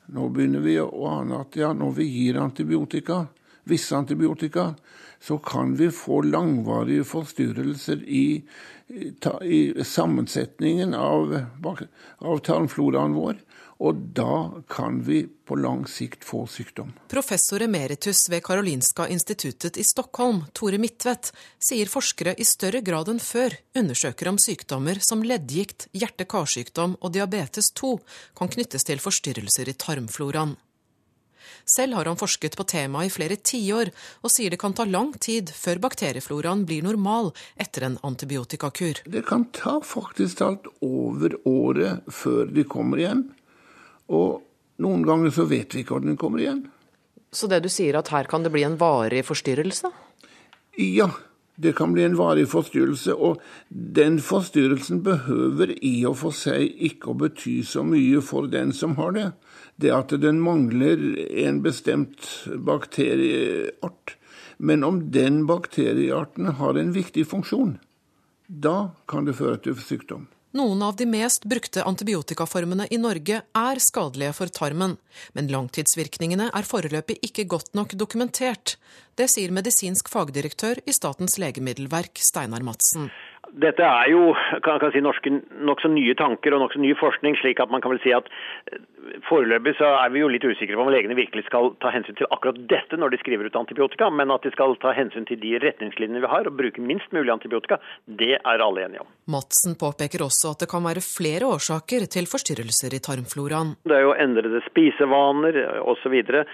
Nå begynner vi å ane at ja, når vi gir antibiotika, visse antibiotika, så kan vi få langvarige forstyrrelser i, i sammensetningen av, av tarmfloraen vår. Og da kan vi på lang sikt få sykdom. Professor emeritus ved Karolinska instituttet i Stockholm, Tore Midtvedt, sier forskere i større grad enn før undersøker om sykdommer som leddgikt, hjerte-karsykdom og diabetes 2 kan knyttes til forstyrrelser i tarmfloraen. Selv har han forsket på temaet i flere tiår, og sier det kan ta lang tid før bakteriefloraen blir normal etter en antibiotikakur. Det kan ta faktisk alt over året før de kommer igjen. Og noen ganger så vet vi ikke når den kommer igjen. Så det du sier at her kan det bli en varig forstyrrelse? Ja, det kan bli en varig forstyrrelse. Og den forstyrrelsen behøver i og for seg ikke å bety så mye for den som har det det at den mangler en bestemt bakterieart. Men om den bakteriearten har en viktig funksjon, da kan det føre til sykdom. Noen av de mest brukte antibiotikaformene i Norge er skadelige for tarmen, men langtidsvirkningene er foreløpig ikke godt nok dokumentert. Det sier medisinsk fagdirektør i Statens legemiddelverk, Steinar Madsen. Dette er jo kan, kan si, norske nokså nye tanker og nokså ny forskning. slik at man kan vel si at eh, Foreløpig så er vi jo litt usikre på om legene virkelig skal ta hensyn til akkurat dette når de skriver ut antibiotika, men at de skal ta hensyn til de retningslinjene vi har og bruke minst mulig antibiotika, det er alle enige om. Madsen påpeker også at det kan være flere årsaker til forstyrrelser i tarmfloraen. Det er jo endrede spisevaner osv. Så, videre.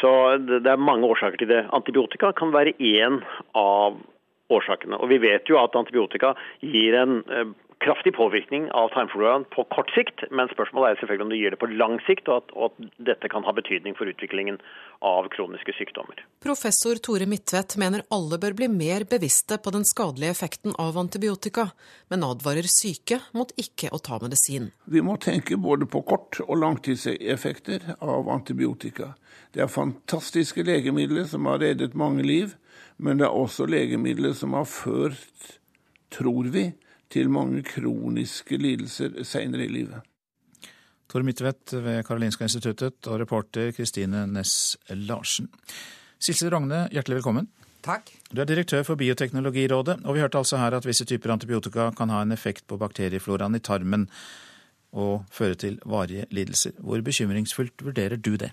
så det er mange årsaker til det. Antibiotika kan være én av årsakene. Og Vi vet jo at antibiotika gir en eh, kraftig påvirkning av tarmfloraen på kort sikt, men spørsmålet er selvfølgelig om det gir det på lang sikt, og at, og at, dette kan ha betydning for utviklingen av kroniske sykdommer. Professor Tore Midtvedt mener alle bør bli mer bevisste på den skadelige effekten av antibiotika, men advarer syke mot ikke å ta medisin. Vi må tenke både på kort- og langtidseffekter av antibiotika. Det er fantastiske legemidler som har reddet mange liv. Men det er også legemidler som har ført, tror vi, til mange kroniske lidelser senere i livet. Tor Midtvedt ved Karolinska instituttet og reporter Kristine Næss Larsen. Silse Rogne, hjertelig velkommen. Takk. Du er direktør for Bioteknologirådet, og vi hørte altså her at visse typer antibiotika kan ha en effekt på bakteriefloraen i tarmen og føre til varige lidelser. Hvor bekymringsfullt vurderer du det?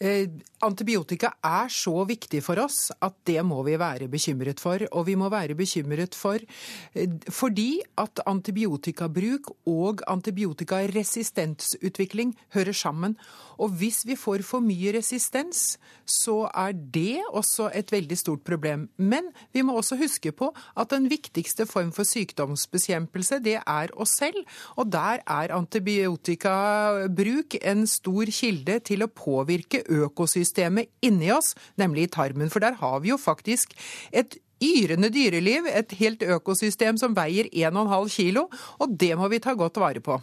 Eh, antibiotika er så viktig for oss at det må vi være bekymret for. Og vi må være bekymret for eh, fordi at antibiotikabruk og antibiotikaresistensutvikling hører sammen. Og hvis vi får for mye resistens, så er det også et veldig stort problem. Men vi må også huske på at den viktigste form for sykdomsbekjempelse, det er oss selv. Og der er antibiotikabruk en stor kilde til å påvirke økosystemet inni oss, nemlig i tarmen. For der har vi jo faktisk et yrende dyreliv, et helt økosystem som veier 1,5 kilo, og det må vi ta godt vare på.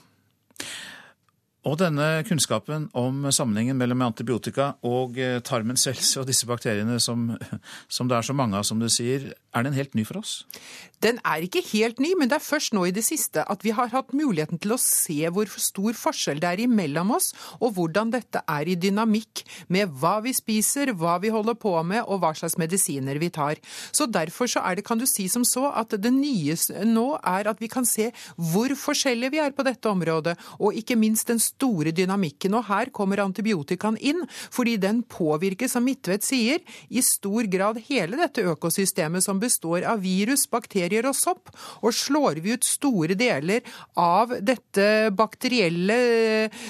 Og denne kunnskapen om sammenhengen mellom antibiotika og eh, tarmens helse og disse bakteriene som, som, det er så mange av, som du sier, er den helt ny for oss? Den er ikke helt ny, men det er først nå i det siste at vi har hatt muligheten til å se hvor stor forskjell det er imellom oss, og hvordan dette er i dynamikk med hva vi spiser, hva vi holder på med, og hva slags medisiner vi tar. Så derfor så er det, kan du si som så, at det nye nå er at vi kan se hvor forskjellige vi er på dette området, og ikke minst den store dynamikken. Og her kommer antibiotikaen inn, fordi den påvirker, som Midtvedt sier, i stor grad hele dette økosystemet som består av virus, bakterier og sopp. Og slår vi ut store deler av dette bakterielle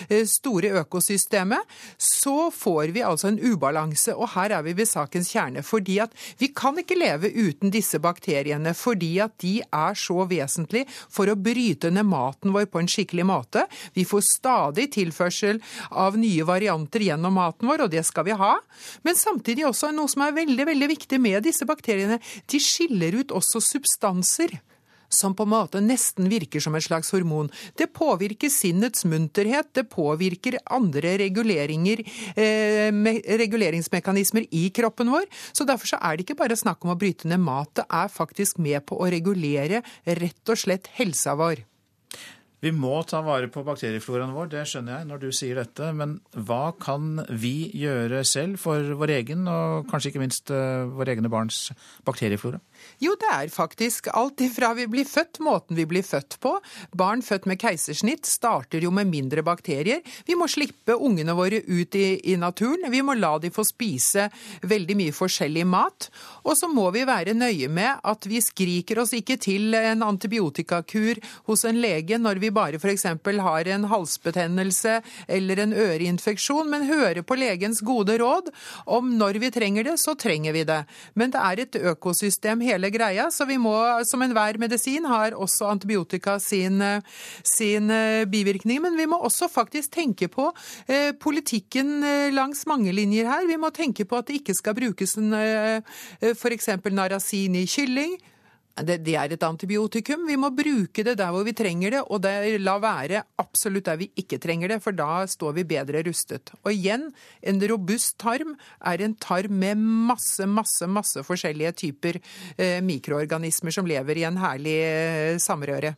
eh, store økosystemet, så får vi altså en ubalanse. Og her er vi ved sakens kjerne. Fordi at vi kan ikke leve uten disse bakteriene, fordi at de er så vesentlige for å bryte ned maten vår på en skikkelig måte. Vi får stadig tilførsel av nye varianter gjennom maten vår, og det skal vi ha. Men samtidig også noe som er veldig, veldig viktig med disse bakteriene. De skiller ut også substanser som på en måte nesten virker som et slags hormon. Det påvirker sinnets munterhet, det påvirker andre reguleringer, eh, reguleringsmekanismer i kroppen vår. Så derfor så er det ikke bare snakk om å bryte ned mat, det er faktisk med på å regulere rett og slett helsa vår. Vi må ta vare på bakteriefloraen vår, det skjønner jeg når du sier dette. Men hva kan vi gjøre selv for vår egen, og kanskje ikke minst uh, våre egne barns bakterieflora? Jo, det er faktisk alt ifra vi blir født, måten vi blir født på. Barn født med keisersnitt starter jo med mindre bakterier. Vi må slippe ungene våre ut i, i naturen. Vi må la de få spise veldig mye forskjellig mat. Og så må vi være nøye med at vi skriker oss ikke til en antibiotikakur hos en lege når vi bare f.eks. har en halsbetennelse eller en øreinfeksjon, men hører på legens gode råd om når vi trenger det, så trenger vi det. Men det er et økosystem hele greia, så vi må, som enhver medisin, har også antibiotika sin, sin eh, bivirkning. Men vi må også faktisk tenke på eh, politikken eh, langs mange linjer her. Vi må tenke på at det ikke skal brukes en, eh, f.eks. narasin i kylling. Det, det, er et antibiotikum. Vi må bruke det der hvor vi trenger det, og det, la være absolutt der vi ikke trenger det, for da står vi bedre rustet. Og igjen, en robust tarm er en tarm med masse, masse, masse forskjellige typer eh, mikroorganismer som lever i en herlig eh, samrøre.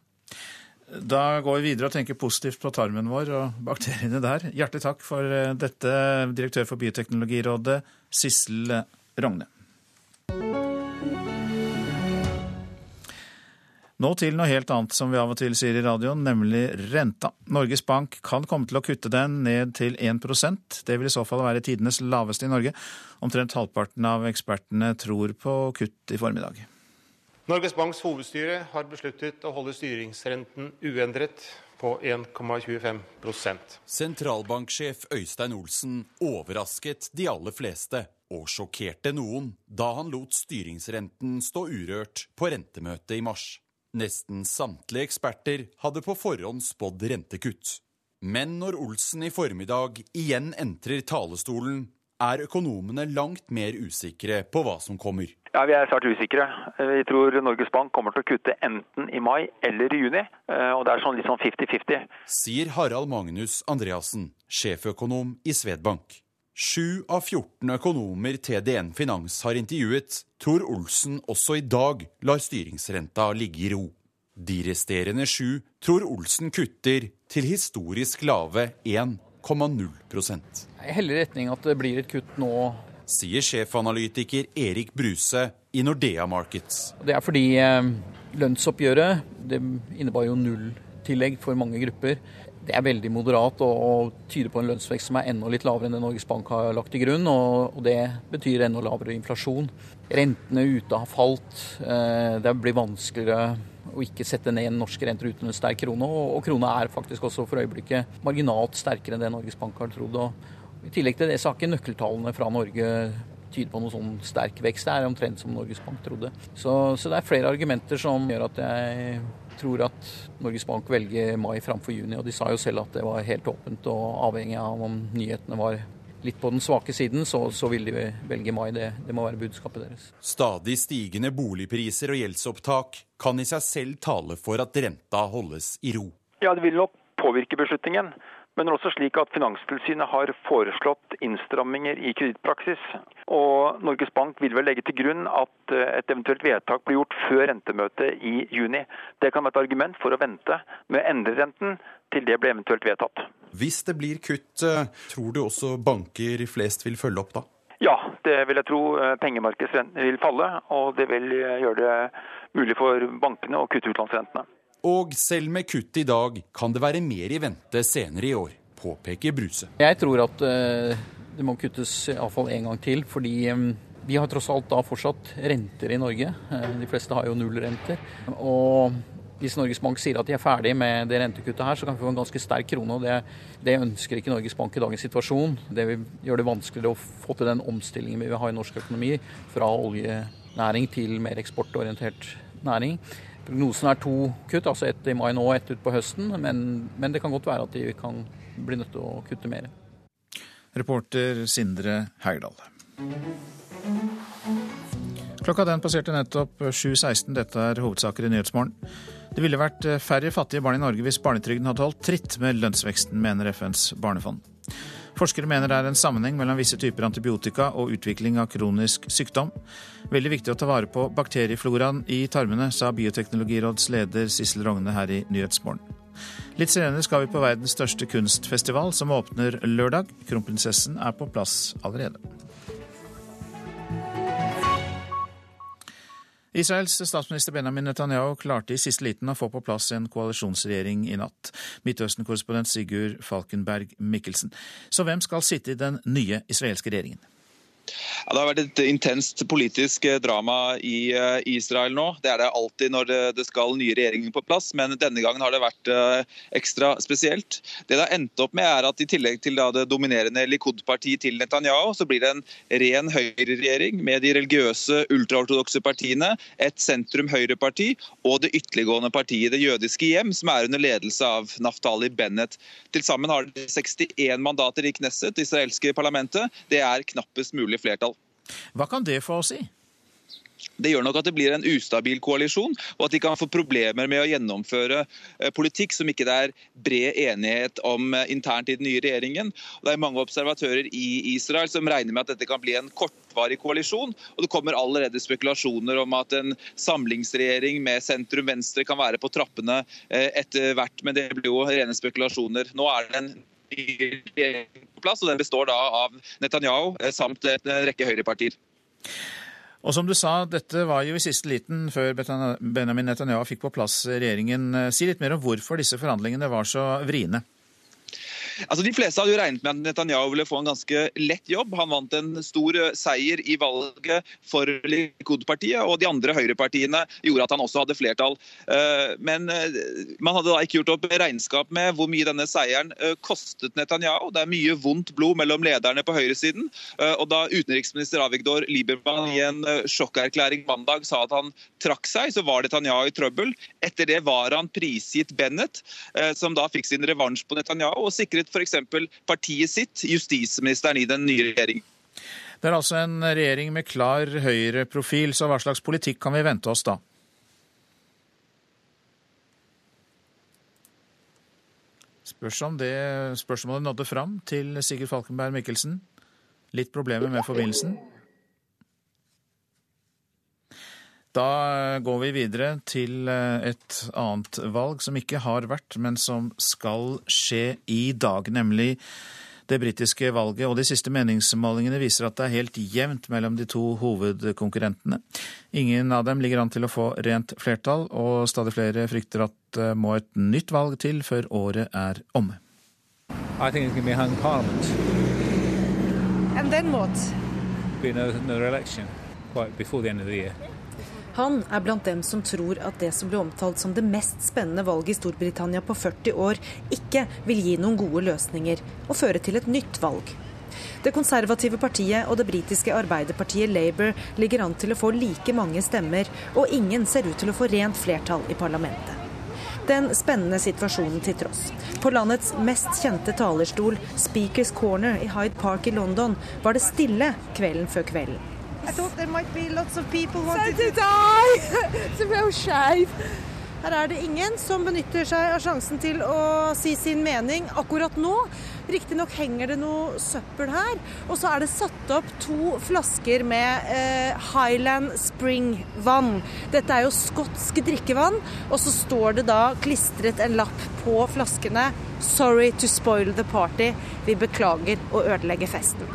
Da går vi videre og tenker positivt på tarmen vår og bakteriene der. Hjertelig takk for eh, dette, direktør for Bioteknologirådet, Sissel Rogne. Nå til noe helt annet som vi av og til sier i radioen, nemlig renta. Norges Bank kan komme til å kutte den ned til 1% Det vil i så fall være tidenes laveste i Norge. Omtrent halvparten av ekspertene tror på kutt i formiddag. Norges Banks hovedstyre har besluttet å holde styringsrenten uendret på 1,25% Sentralbanksjef Øystein Olsen overrasket de aller fleste og sjokkerte noen da han lot styringsrenten stå urørt på rentemøtet i mars. Nesten samtlige eksperter hadde på forhånd spådd rentekutt. Men når Olsen i formiddag igjen entrer talerstolen, er økonomene langt mer usikre på hva som kommer. Ja, Vi er svært usikre. Vi tror Norges Bank kommer til å kutte enten i mai eller i juni. Eh, og det er sånn litt sånn 50-50. Sier Harald Magnus Andreassen, sjeføkonom i Svedbank. Sju av 14 økonomer TDN Finans har intervjuet, tror Olsen også i dag lar styringsrenta ligge i ro. De resterende sju tror Olsen kutter til historisk lave 1,0 Jeg heller i retning at det blir et kutt nå. Sier sjefanalytiker Erik Bruse i Nordea Markets. Det er fordi eh, lønnsoppgjøret det innebar jo null tillegg for mange grupper det er veldig moderat og, og, tyder på en lønnsvekst som er enda litt lavere enn det Norges Bank har lagt til grunn. Og, og det betyr enda lavere inflasjon. Rentene ute har falt. Eh, det blir vanskeligere å ikke sette ned norske renter uten en sterk krone. Og, og krona er faktisk også for øyeblikket marginalt sterkere enn det Norges Bank har trodd. Og I tillegg til det så har ikke nøkkeltallene fra Norge tyder på noe sånn sterk vekst. Det er omtrent som Norges Bank trodde. Så, så det er flere argumenter som gjør at jeg tror at Norges Bank velger mai framfor juni. Og de sa jo selv at det var helt åpent, og avhengig av om nyhetene var litt på den svake siden, så, så vil de velge mai. Det, det må være budskapet deres. Stadig stigende boligpriser og gjeldsopptak kan i seg selv tale for at renta holdes i ro. Ja, det vil nok påvirke beslutningen. Men det er også slik at Finanstilsynet har foreslått innstramminger i kredittpraksis. Og Norges Bank vil vel legge til grunn at eh, et eventuelt vedtak blir gjort før rentemøtet i juni. Det kan være et argument for å vente med å endre renten til det blir eventuelt vedtatt. Hvis det blir kutt, eh, tror du også banker flest vil følge opp da? Ja, det vil jeg tro. Eh, pengemarkedsrenten vil falle, og det vil gjøre det mulig for bankene å kutte utlånsrentene. Og selv med kutt i dag kan det være mer i vente senere i år, påpeker Bruse. Jeg tror at uh, det må kuttes iallfall en gang til, fordi um, vi har tross alt da fortsatt renter i Norge. Uh, de fleste har jo nullrenter. Og hvis Norges Bank sier at de er ferdig med det rentekuttet her, så kan vi få en ganske sterk krone. og det, det, ønsker ikke Norges Bank i dagens situasjon. Det vil gjøre det vanskeligere å få til den omstillingen vi vil ha i norsk økonomi, fra oljenæring til mer eksportorientert næring. Prognosen er to kutt, altså ett i mai nå og ett utpå høsten. Men, men, det kan godt være at de kan bli nødt til å kutte mer. Reporter Sindre Heyerdahl. Klokka den passerte nettopp 7.16. Dette er hovedsaker i Nyhetsmorgen. Det ville vært færre fattige barn i Norge hvis barnetrygden hadde holdt tritt med lønnsveksten, mener FNs barnefond. Forskere mener det er en sammenheng mellom visse typer antibiotika og utvikling av kronisk sykdom. Veldig viktig å ta vare på bakteriefloraen i tarmene, sa Bioteknologiråds leder Sissel Rogne her i Nyhetsmorgen. Litt senere skal vi på verdens største kunstfestival, som åpner lørdag. Kronprinsessen er på plass allerede. Israels statsminister Benjamin Netanyahu klarte i siste liten å få på plass en koalisjonsregjering i natt. Midtøsten-korrespondent Sigurd Falkenberg Mikkelsen. Så hvem skal sitte i den nye israelske regjeringen? Ja, det har vært et intenst politisk eh, drama i eh, Israel nå. Det er det alltid når det skal nye regjeringer på plass, men denne gangen har det vært eh, ekstra spesielt. Det det har endt opp med er at I tillegg til det dominerende Likud-partiet til Netanyahu, så blir det en ren høyreregjering med de religiøse ultraortodokse partiene, et sentrum-høyre-parti og det ytterliggående partiet Det jødiske hjem, som er under ledelse av Naftali Bennett. Til sammen har de 61 mandater i Knesset, det israelske parlamentet. Det er knappest mulig flertall. Hva kan det få å si? Det gjør nok at det blir en ustabil koalisjon, og at de kan få problemer med å gjennomføre eh, politikk som ikke det er bred enighet om eh, internt i den nye regjeringen. Det er mange observatører i Israel som regner med at dette kan bli en kortvarig koalisjon. Og det kommer allerede spekulasjoner om at en samlingsregjering med sentrum-venstre kan være på trappene eh, etter hvert, men det blir jo rene spekulasjoner. Nå er det en ny regjering på plass, og den består da av Netanyahu samt en rekke høyrepartier. Og som du sa, dette var jo i siste liten før Benjamin Netanyahu fikk på plass regjeringen. Si litt mer om hvorfor disse forhandlingene var så vriene. Altså, De fleste hadde jo regnet med at Netanyahu ville få en ganske lett jobb. Han vant en stor eh, seier i valget for Likud-partiet, og de andre høyrepartiene gjorde at han også hadde flertall. Eh, men eh, man hadde da ikke gjort opp regnskap med hvor mye denne seieren kostet Netanyahu. Det er mye vondt blod mellom lederne på høyresiden. Og da utenriksminister Avigdor Liebermann i en sjokkerklæring mandag sa at han trakk seg, så var Netanyahu i trøbbel. Etter det var han prisgitt Bennett, som da fikk sin revansj på Netanyahu og sikret f.eks. partiet sitt, justisministeren i den nye regjeringen. Det er altså en regjering med klar høyreprofil, så hva slags politikk kan vi vente oss da? Spørs om det spørsmålet nådde fram til Sigurd Falkenberg Mikkelsen. Litt problemer med forbindelsen. Da går vi videre til eh, et annet valg som ikke har vært, men som skal skje i dag, nemlig det britiske valget. Og de siste meningsmålingene viser at det er helt jevnt mellom de to hovedkonkurrentene. Ingen av dem ligger an til å få rent flertall, og stadig flere frykter at det må et nytt valg til før året er omme. I think it's going to be a hung parliament. And then what? Be another, another election, quite before the end of the year. Han er blant dem som tror at det som ble omtalt som det mest spennende valget i Storbritannia på 40 år, ikke vil gi noen gode løsninger og føre til et nytt valg. Det konservative partiet og det britiske arbeiderpartiet Labour ligger an til å få like mange stemmer, og ingen ser ut til å få rent flertall i parlamentet. Den spennende situasjonen til tross. På landets mest kjente talerstol, Speakers Corner i Hyde Park i London, var det stille kvelden før kvelden. I thought there might be lots of people wanting so did I. It's a real shame. Her er det ingen som benytter seg av sjansen til å si sin mening akkurat nå. Riktignok henger det noe søppel her. Og så er det satt opp to flasker med eh, Highland Spring-vann. Dette er jo skotsk drikkevann. Og så står det da klistret en lapp på flaskene 'Sorry to spoil the party'. Vi beklager å ødelegge festen.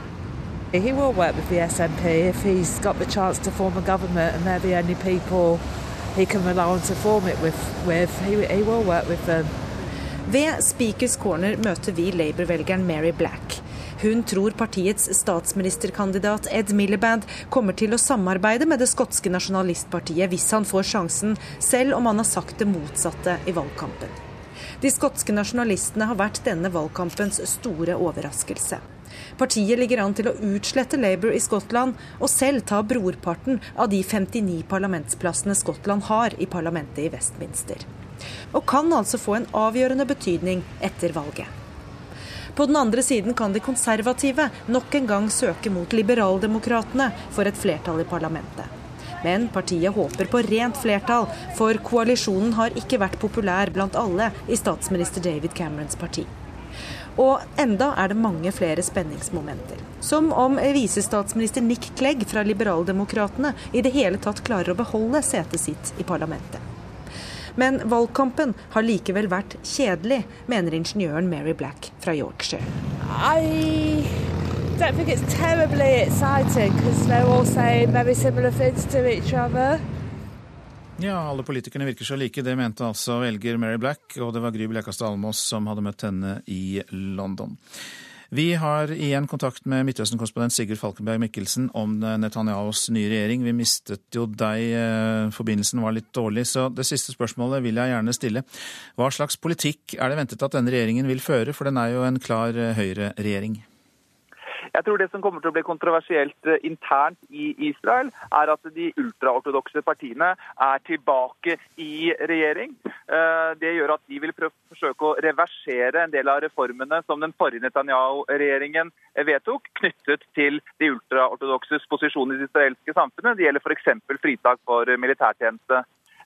He will work with the SNP if he's got the chance to form a government and they're the only people he can rely on to form it with. with. He, he will work with them. Ved Speakers Corner møter vi Labour-velgeren Mary Black. Hun tror partiets statsministerkandidat Ed Miliband kommer til å samarbeide med det skotske nasjonalistpartiet hvis han får sjansen, selv om han har sagt det motsatte i valgkampen. De skotske nasjonalistene har vært denne valgkampens store overraskelse. Partiet ligger an til å utslette Labour i Skottland, og selv ta brorparten av de 59 parlamentsplassene Skottland har i parlamentet i Westminster. Og kan altså få en avgjørende betydning etter valget. På den andre siden kan de konservative nok en gang søke mot liberaldemokratene for et flertall i parlamentet. Men partiet håper på rent flertall, for koalisjonen har ikke vært populær blant alle i statsminister David Camerons parti. Og enda er det mange flere spenningsmomenter. Som om visestatsminister Nick Clegg fra Liberaldemokratene i det hele tatt klarer å beholde setet sitt i parlamentet. Men valgkampen har likevel vært kjedelig, mener ingeniøren Mary Black fra Yorkshire. I don't think it's terribly exciting because they're all saying very similar things to each other. Ja, alle politikerne virker så like. Det mente altså velger Mary Black, og det var Gry Blekastad Almås som hadde møtt henne i London. Vi har igjen kontakt med Midtøsten-korrespondent Sigurd Falkenberg Mikkelsen om Netanyahus nye regjering. Vi mistet jo deg, eh, forbindelsen var litt dårlig, så det siste spørsmålet vil jeg gjerne stille. Hva slags politikk er det ventet at denne regjeringen vil føre, for den er jo en klar eh, høyreregjering? Jeg tror det som kommer til å bli kontroversielt eh, internt i Israel, er at de ultraortodokse partiene er tilbake i regjering. Eh, det gjør at de vil forsøke å reversere en del av reformene som den forrige Netanyahu-regjeringen vedtok, knyttet til de ultraortodokses posisjon i det israelske samfunnet. Det gjelder f.eks. fritak for militærtjeneste.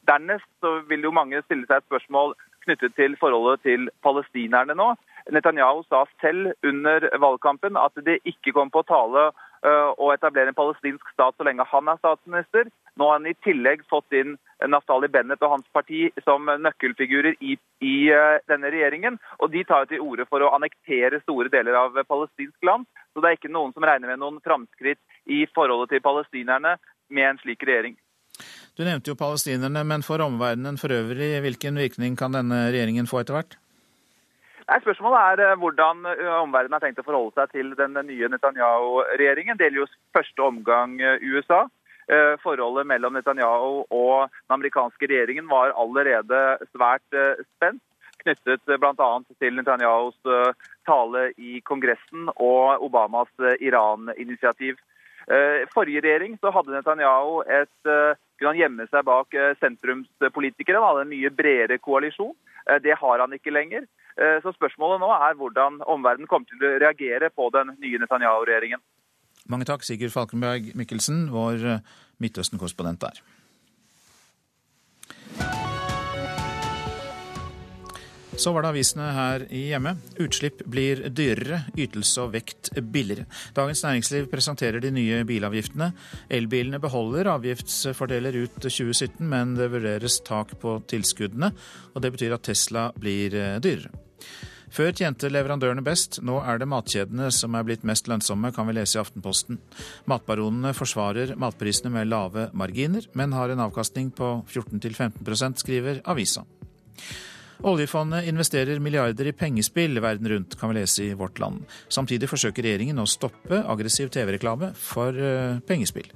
Dernest vil jo mange stille seg et spørsmål knyttet til forholdet til palestinerne nå. Netanyahu sa selv under valgkampen at det ikke kom på tale øh, å etablere en palestinsk stat så lenge han er statsminister. Nå har han i tillegg fått inn Naftali Bennett og hans parti som nøkkelfigurer i, i øh, denne regjeringen. Og de tar til orde for å annektere store deler av palestinsk land. Så det er ikke noen som regner med noen framskritt i forholdet til palestinerne med en slik regjering. Du nevnte jo palestinerne, men for omverdenen for øvrig, hvilken virkning kan denne regjeringen få etter hvert? Nei, Spørsmålet er eh, hvordan eh, omverdenen har tenkt å forholde seg til den nye Netanyahu-regjeringen. Det gjelder jo første omgang eh, USA. Forholdet mellom Netanyahu og den amerikanske regjeringen var allerede svært spent. Knyttet bl.a. til Netanyahus tale i Kongressen og Obamas Iran-initiativ. Forrige regjering så hadde Netanyahu et kunne han gjemme seg bak eh, sentrumspolitikere. Hadde en mye bredere koalisjon. Eh, det har han ikke lenger. Eh, så spørsmålet nå er hvordan omverdenen kommer til å reagere på den nye Netanyahu-regjeringen. Mange takk, Sigurd Falkenberg Mikkelsen, vår Midtøsten-korrespondent der. Så var det avisene her hjemme. Utslipp blir dyrere, ytelse og vekt billigere. Dagens Næringsliv presenterer de nye bilavgiftene. Elbilene beholder avgiftsfordeler ut 2017, men det vurderes tak på tilskuddene. og Det betyr at Tesla blir eh, dyrere. Før tjente leverandørene best, nå er det matkjedene som er blitt mest lønnsomme, kan vi lese i Aftenposten. Matbaronene forsvarer matprisene med lave marginer, men har en avkastning på 14-15% skriver avisa. Oljefondet investerer milliarder i pengespill verden rundt, kan vi lese i Vårt Land. Samtidig forsøker regjeringen å stoppe aggressiv TV-reklame for uh, pengespill.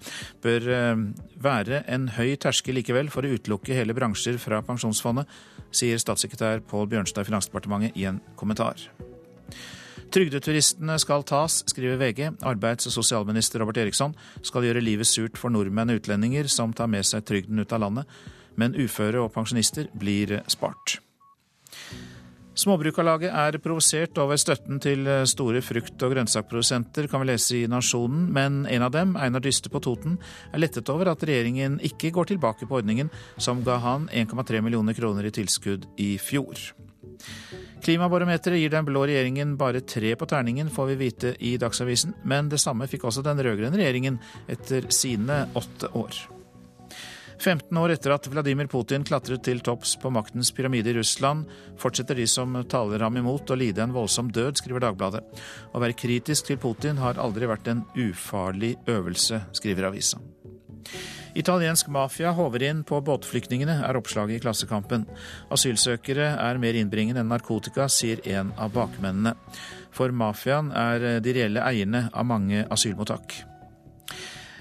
Bør uh, være en høy terskel likevel for å utelukke hele bransjer fra pensjonsfondet, sier statssekretær Pål Bjørnstad i Finansdepartementet i en kommentar. Trygdeturistene skal tas, skriver VG. Arbeids- og sosialminister Robert Eriksson skal gjøre livet surt for nordmenn og utlendinger som tar med seg trygden ut av landet, men uføre og pensjonister blir spart. Småbrukarlaget er provosert over støtten til store frukt- og grønnsakprodusenter, kan vi lese i Nasjonen, men en av dem, Einar Dyste på Toten, er lettet over at regjeringen ikke går tilbake på ordningen som ga han 1,3 millioner kroner i tilskudd i fjor. Klimabarometeret gir den blå regjeringen bare tre på terningen, får vi vite i Dagsavisen, men det samme fikk også den rød-grønne regjeringen etter sine åtte år. 15 år etter at Vladimir Putin klatret til topps på maktens pyramide i Russland, fortsetter de som taler ham imot å lide en voldsom død, skriver Dagbladet. Å være kritisk til Putin har aldri vært en ufarlig øvelse, skriver avisa. Italiensk mafia håver inn på båtflyktningene, er oppslaget i Klassekampen. Asylsøkere er mer innbringende enn narkotika, sier en av bakmennene. For mafiaen er de reelle eierne av mange asylmottak.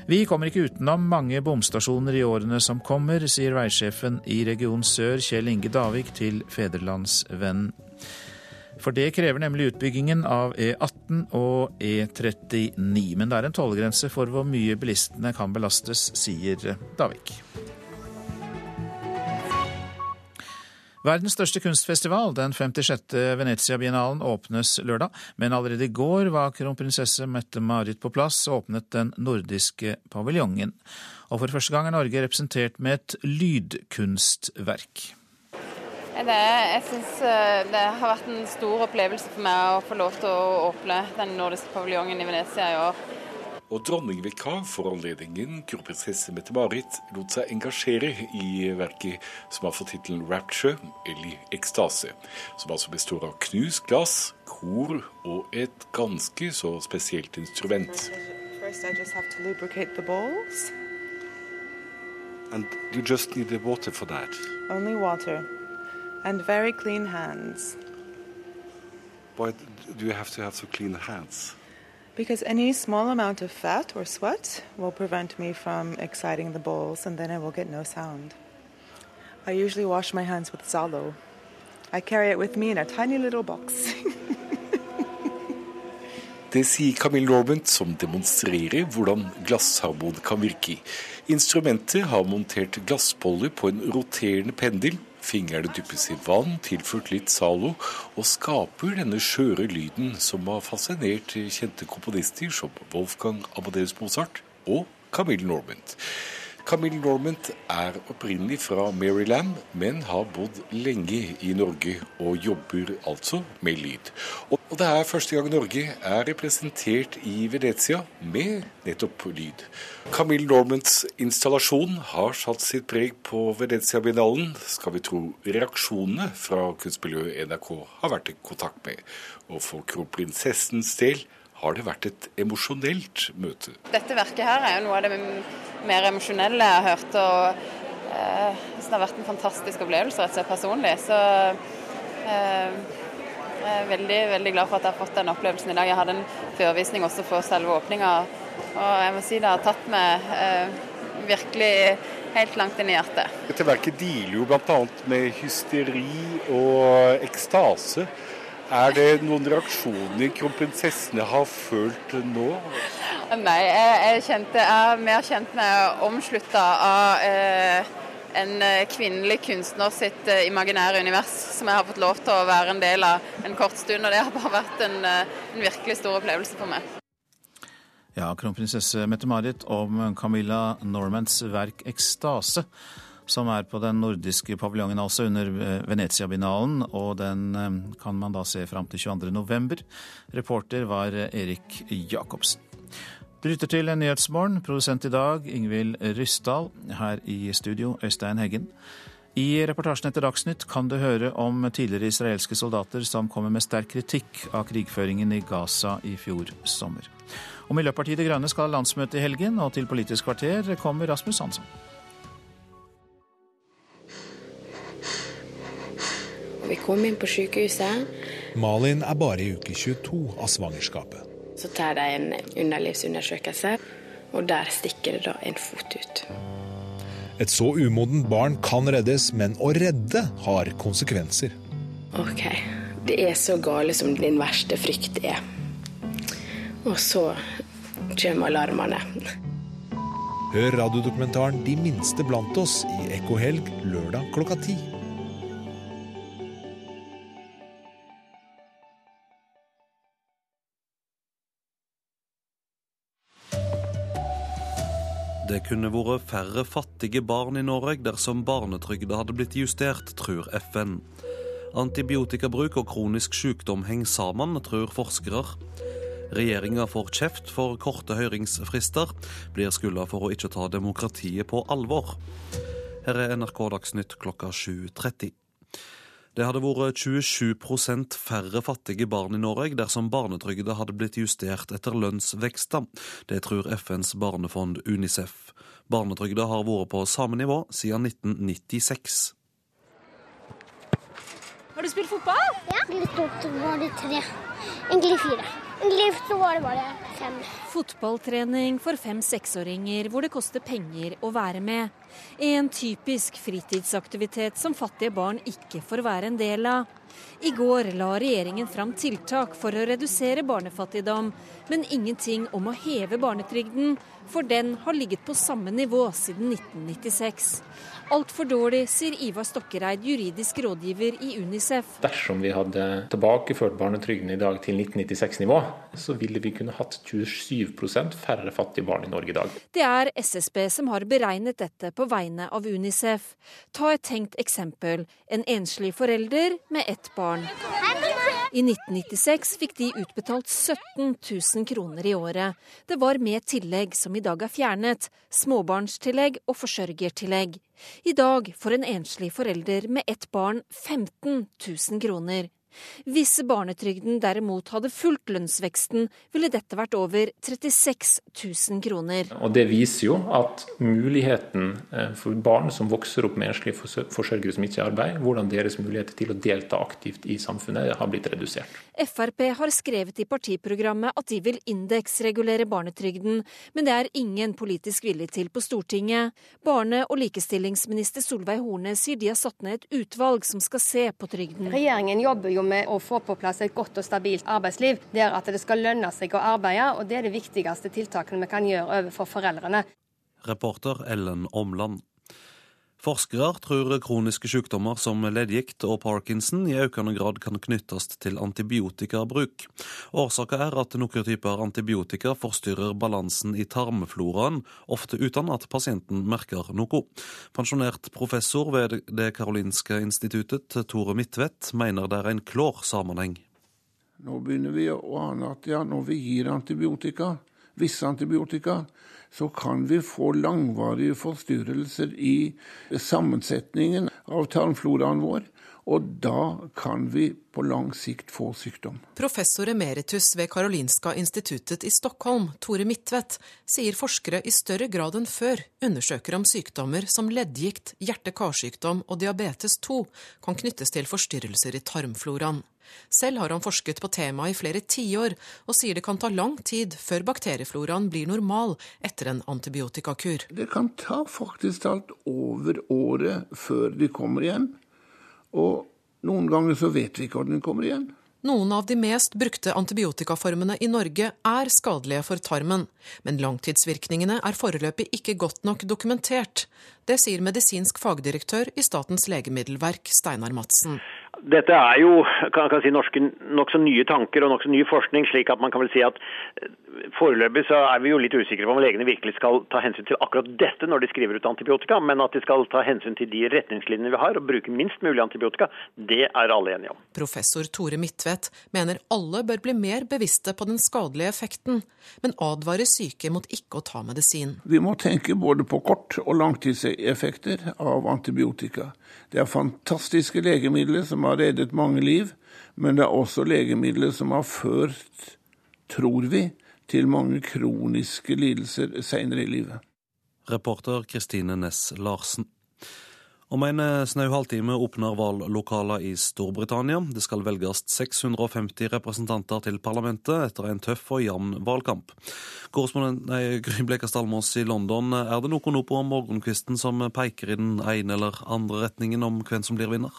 Vi kommer ikke utenom mange bomstasjoner i årene som kommer, sier veisjefen i Region Sør, Kjell Inge Davik, til Federlandsvennen. For det krever nemlig utbyggingen av E18 og E39. Men det er en tålegrense for hvor mye bilistene kan belastes, sier Davik. Verdens største kunstfestival, den 56. Venezia-biennalen, åpnes lørdag. Men allerede i går var kronprinsesse Mette-Marit på plass og åpnet den nordiske paviljongen. Og for første gang er Norge representert med et lydkunstverk. Det, jeg synes eh, det har vært en stor opplevelse for meg å få lov til å åpne den nordiske paviljongen i Venezia i år og dronningvikar for anledningen, kronprinsesse Mette-Marit, lot seg engasjere i verket som har fått tittelen 'Rapture', eller 'Ekstase', som altså består av knust glass, kor og et ganske så spesielt instrument. And you just need the water for that? Only water. And very clean hands. Why do you have to have so clean hands? Because any small amount of fat or sweat will prevent me from exciting the bowls, and then I will get no sound. I usually wash my hands with Zalo. I carry it with me in a tiny little box. Det sier Camille Norbent, som demonstrerer hvordan glassharmon kan virke. Instrumentet har montert glassboller på en roterende pendel Fingrene dyppes i vann, tilført litt Zalo, og skaper denne skjøre lyden som har fascinert kjente komponister som Wolfgang Amadeus Mozart og Camille Normand. Camille Normand er opprinnelig fra Maryland, men har bodd lenge i Norge og jobber altså med lyd. Og det er første gang Norge er representert i Venezia med nettopp lyd. Camille Normands installasjon har satt sitt preg på Venezia-biennalen, skal vi tro reaksjonene fra kunstmiljøet NRK har vært i kontakt med. Og for kronprinsessens del har det vært et emosjonelt møte. Dette verket her er jo noe av det mer emosjonelle jeg har hørt. og eh, Det har vært en fantastisk opplevelse rett og slett personlig. Så eh, jeg er veldig, veldig glad for at jeg har fått den opplevelsen i dag. Jeg hadde en førvisning også for selve åpninga, og jeg må si det har tatt meg eh, virkelig helt langt inn i hjertet. Dette verket dealer jo bl.a. med hysteri og ekstase. Er det noen reaksjoner kronprinsessene har følt nå? Nei, jeg, jeg, kjente, jeg er mer kjent med omslutta av eh, en kvinnelig kunstner sitt eh, imaginære univers, som jeg har fått lov til å være en del av en kort stund. Og det har bare vært en, eh, en virkelig stor opplevelse for meg. Ja, kronprinsesse Mette-Marit om Camilla Normans verk 'Ekstase', som er på den nordiske paviljongen altså under Venezia-binalen. Og den kan man da se fram til 22.11. Reporter var Erik Jacobsen. Du lytter til Nyhetsmorgen. Produsent i dag Ingvild Ryssdal. Her i studio Øystein Heggen. I reportasjen etter Dagsnytt kan du høre om tidligere israelske soldater som kommer med sterk kritikk av krigføringen i Gaza i fjor sommer. Og Miljøpartiet De Grønne skal ha landsmøte i helgen, og til Politisk kvarter kommer Rasmus Hansson. Vi kom inn på sykehuset. Malin er bare i uke 22 av svangerskapet. Så tar de en underlivsundersøkelse, og der stikker det da en fot ut. Et så umodent barn kan reddes, men å redde har konsekvenser. OK, det er så gale som din verste frykt er. Og så kommer alarmene. Hør radiodokumentaren 'De minste blant oss' i Ekkohelg lørdag klokka ti. Det kunne vært færre fattige barn i Norge dersom barnetrygda hadde blitt justert, tror FN. Antibiotikabruk og kronisk sykdom henger sammen, tror forskere. Regjeringa får kjeft for korte høringsfrister, blir skylda for å ikke ta demokratiet på alvor. Her er NRK Dagsnytt klokka 7.30. Det hadde vært 27% færre fattige barn i Norge dersom barnetrygda hadde blitt justert etter lønnsveksta. Det tror FNs barnefond Unicef. Barnetrygda har vært på samme nivå siden 1996. Har du spilt fotball? Ja. Litt opp var det tre. Egentlig fire. Egentlig så var det bare fem. Fotballtrening for fem-seksåringer hvor det koster penger å være med. En typisk fritidsaktivitet som fattige barn ikke får være en del av. I går la regjeringen fram tiltak for å redusere barnefattigdom, men ingenting om å heve barnetrygden, for den har ligget på samme nivå siden 1996. Altfor dårlig, sier Ivar Stokkereid, juridisk rådgiver i Unicef. Dersom vi hadde tilbakeført barnetrygden i dag til 1996-nivå, så ville vi kunne hatt 27% færre fattige barn i Norge i dag. Det er SSB som har beregnet dette på vegne av Unicef. Ta et tenkt eksempel. En enslig forelder med ett barn. I 1996 fikk de utbetalt 17 000 kroner i året. Det var med tillegg som i dag er fjernet, småbarnstillegg og forsørgertillegg. I dag får en enslig forelder med ett barn 15 000 kroner. Hvis barnetrygden derimot hadde fulgt lønnsveksten, ville dette vært over 36 000 kroner. Og Det viser jo at muligheten eh, for barn som vokser opp med enslige forsørgere som ikke er i arbeid, hvordan deres muligheter til å delta aktivt i samfunnet har blitt redusert. Frp har skrevet i partiprogrammet at de vil indeksregulere barnetrygden, men det er ingen politisk vilje til på Stortinget. Barne- og likestillingsminister Solveig Horne sier de har satt ned et utvalg som skal se på trygden. Regjeringen jobber jo med å få på plass et godt og stabilt arbeidsliv, der at det skal lønne seg å arbeide. og Det er det viktigste tiltakene vi kan gjøre overfor foreldrene. Reporter Ellen Omland. Forskere tror kroniske sykdommer som leddgikt og parkinson i økende grad kan knyttes til antibiotikabruk. Årsaken er at noen typer antibiotika forstyrrer balansen i tarmfloraen, ofte uten at pasienten merker noe. Pensjonert professor ved Det karolinske instituttet, Tore Midtvedt, mener det er en klår sammenheng. Nå begynner vi å ane at ja, når vi gir antibiotika, visse antibiotika, så kan vi få langvarige forstyrrelser i sammensetningen. av tarmfloraen vår. Og da kan vi på lang sikt få sykdom. Professor emeritus ved Karolinska instituttet i Stockholm, Tore Midtvedt, sier forskere i større grad enn før undersøker om sykdommer som leddgikt, hjerte-karsykdom og diabetes 2 kan knyttes til forstyrrelser i tarmfloraen. Selv har han forsket på temaet i flere tiår, og sier det kan ta lang tid før bakteriefloraen blir normal etter en antibiotikakur. Det kan ta faktisk alt over året før de kommer igjen. Og noen ganger så vet vi ikke når den kommer igjen. Noen av de mest brukte antibiotikaformene i Norge er skadelige for tarmen, men langtidsvirkningene er foreløpig ikke godt nok dokumentert. Det sier medisinsk fagdirektør i Statens legemiddelverk, Steinar Madsen. Dette er jo kan, kan si, norske nokså nye tanker og nokså ny forskning, slik at man kan vel si at eh, foreløpig så er vi jo litt usikre på om legene virkelig skal ta hensyn til akkurat dette når de skriver ut antibiotika, men at de skal ta hensyn til de retningslinjene vi har og bruke minst mulig antibiotika, det er alle enige om. Professor Tore Midtvedt mener alle bør bli mer bevisste på den skadelige effekten, men advarer syke mot ikke å ta medisin. Vi må tenke både på kort- og langtidseffekter av antibiotika. Det er fantastiske legemidler som har reddet mange liv, men det er også legemidler som har ført, tror vi, til mange kroniske lidelser senere i livet. Reporter Kristine Næss Larsen. Om en eh, snau halvtime åpner valglokaler i Storbritannia. Det skal velges 650 representanter til parlamentet etter en tøff og jevn valgkamp. Korrespondent Gry Blekastad Almås i London, er det noe nå på morgenkvisten som peker i den ene eller andre retningen om hvem som blir vinner?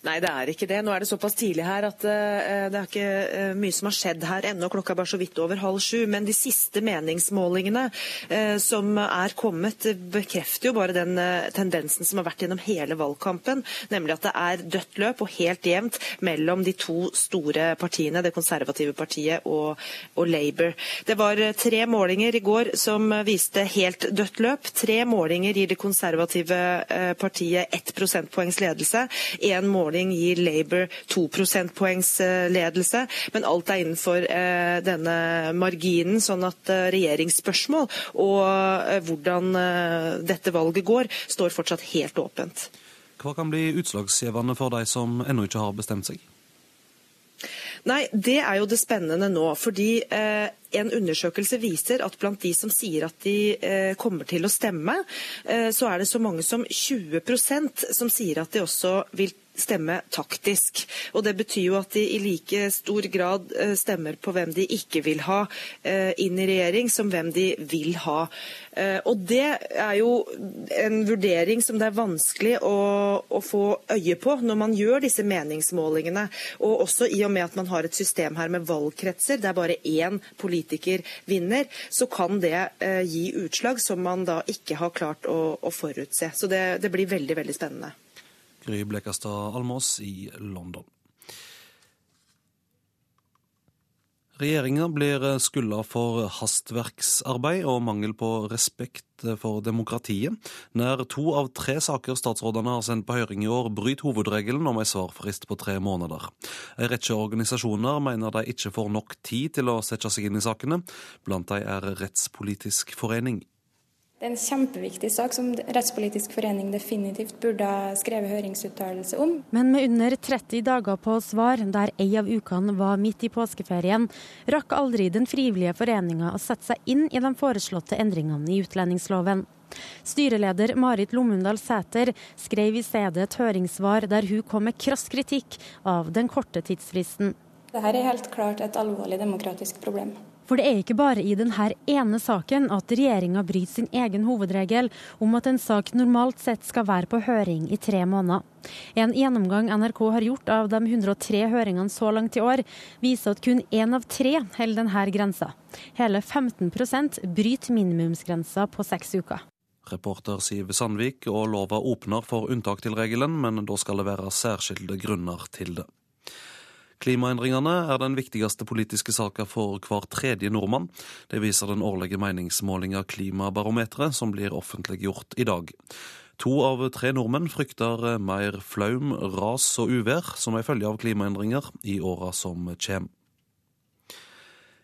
Nei, det er ikke det. Nå er det såpass tidlig her at uh, det er ikke uh, mye som har skjedd her ennå. Klokka er bare så vidt over halv sju. Men de siste meningsmålingene uh, som er kommet, bekrefter jo bare den tendensen som har vært gjennom hele valgkampen. Nemlig at det er dødt løp og helt jevnt mellom de to store partiene, det konservative partiet og, og Labour. Det var tre målinger i går som viste helt dødt løp. Tre målinger gir det konservative partiet ett prosentpoengs ledelse. En måling måling gir Labour to prosentpoengs eh, ledelse, men alt er innenfor eh, denne marginen, sånn at eh, regjeringsspørsmål og hvordan dette valget går, står fortsatt helt åpent. Hva kan bli utslagsgivende for de som ennå ikke har bestemt seg? Nei, Det er jo det spennende nå. fordi eh, En undersøkelse viser at blant de som sier at de eh, kommer til å stemme, eh, så er det så mange som 20% som sier at de også vil stemme taktisk. Og Det betyr jo at de i like stor grad eh, stemmer på hvem de ikke vil ha eh, inn i regjering, som hvem de vil ha. Eh, og Det er jo en vurdering som det er vanskelig å, å få øye på når man gjør disse meningsmålingene. Og også i og med at man har et system her med valgkretser der bare én politiker vinner, så kan det gi utslag som man da ikke har klart å, å forutse. Så det, det blir veldig, veldig spennende. Gry Blekastad Almås i London. Regjeringa blir skylda for hastverksarbeid og mangel på respekt for demokratiet. Nær to av tre saker statsrådene har sendt på høring i år, bryter hovedregelen om en svarfrist på tre måneder. En rekke organisasjoner mener de ikke får nok tid til å sette seg inn i sakene. Blant de er Rettspolitisk forening. Det er en kjempeviktig sak som Rettspolitisk forening definitivt burde ha skrevet høringsuttalelse om. Men med under 30 dager på svar, der ei av ukene var midt i påskeferien, rakk aldri den frivillige foreninga å sette seg inn i de foreslåtte endringene i utlendingsloven. Styreleder Marit Lommundal Sæter skrev i stedet et høringssvar der hun kom med krass kritikk av den korte tidsfristen. Dette er helt klart et alvorlig demokratisk problem. For det er ikke bare i denne ene saken at regjeringa bryter sin egen hovedregel om at en sak normalt sett skal være på høring i tre måneder. En gjennomgang NRK har gjort av de 103 høringene så langt i år, viser at kun én av tre holder denne grensa. Hele 15% bryter minimumsgrensa på seks uker. Reporter Siv Sandvik og lova åpner for unntak til regelen, men da skal det være særskilte grunner til det. Klimaendringene er den viktigste politiske saka for hver tredje nordmann. Det viser den årlige meningsmålinga Klimabarometeret, som blir offentliggjort i dag. To av tre nordmenn frykter mer flaum, ras og uvær som ei følge av klimaendringer i åra som kommer.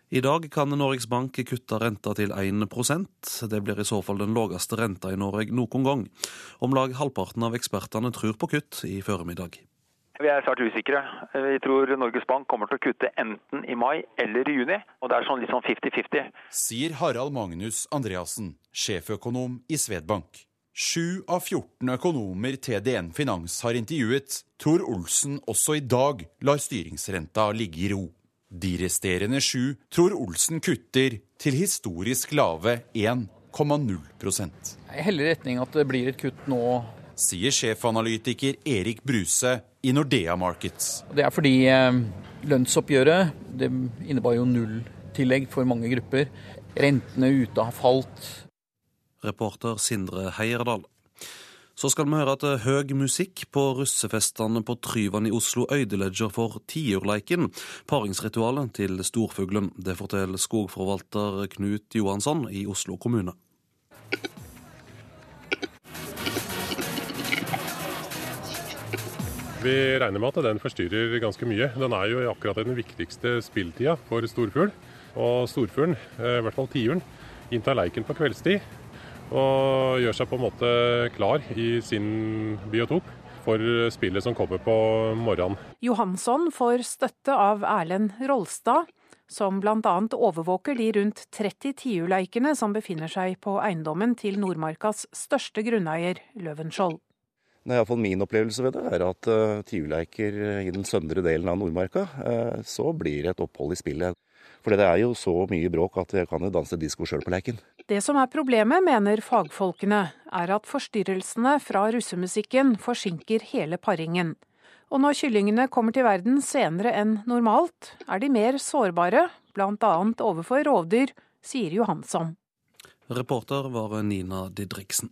I dag kan Norges Bank kutte renta til 1% Det blir i så fall den laveste renta i Norge noen gang. Om lag halvparten av ekspertene tror på kutt i formiddag. Vi er svært usikre. Vi tror Norges Bank kommer til å kutte enten i mai eller i juni. Og det er sånn litt sånn 50-50. Sier Harald Magnus Andreassen, sjeføkonom i Svedbank. Sju av 14 økonomer TDN Finans har intervjuet, tror Olsen også i dag lar styringsrenta ligge i ro. De resterende sju tror Olsen kutter til historisk lave 1,0 Jeg heller i retning at det blir et kutt nå. Sier sjefanalytiker Erik Bruse i Nordea Markets. Det er fordi eh, lønnsoppgjøret det innebar jo nulltillegg for mange grupper. Rentene ute har falt. Reporter Sindre Heierdal. Så skal vi høre at høy musikk på russefestene på Tryvann i Oslo ødelegger for tiurleiken, paringsritualet til storfuglen. Det forteller skogforvalter Knut Johansson i Oslo kommune. Vi regner med at den forstyrrer ganske mye. Den er jo akkurat den viktigste spilltida for storfugl. Og storfuglen, i hvert fall tiuren, inntar leiken på kveldstid og gjør seg på en måte klar i sin biotop for spillet som kommer på morgenen. Johansson får støtte av Erlend Rolstad, som bl.a. overvåker de rundt 30 tiurleikene som befinner seg på eiendommen til Nordmarkas største grunneier, Løvenskiold. Iallfall min opplevelse ved det er at uh, tiurleiker i den søndre delen av Nordmarka, uh, så blir det et opphold i spillet. For det er jo så mye bråk at jeg kan jo danse disko sjøl på leiken. Det som er problemet, mener fagfolkene, er at forstyrrelsene fra russemusikken forsinker hele paringen. Og når kyllingene kommer til verden senere enn normalt, er de mer sårbare, bl.a. overfor rovdyr, sier Johansson. Reporter var Nina Didriksen.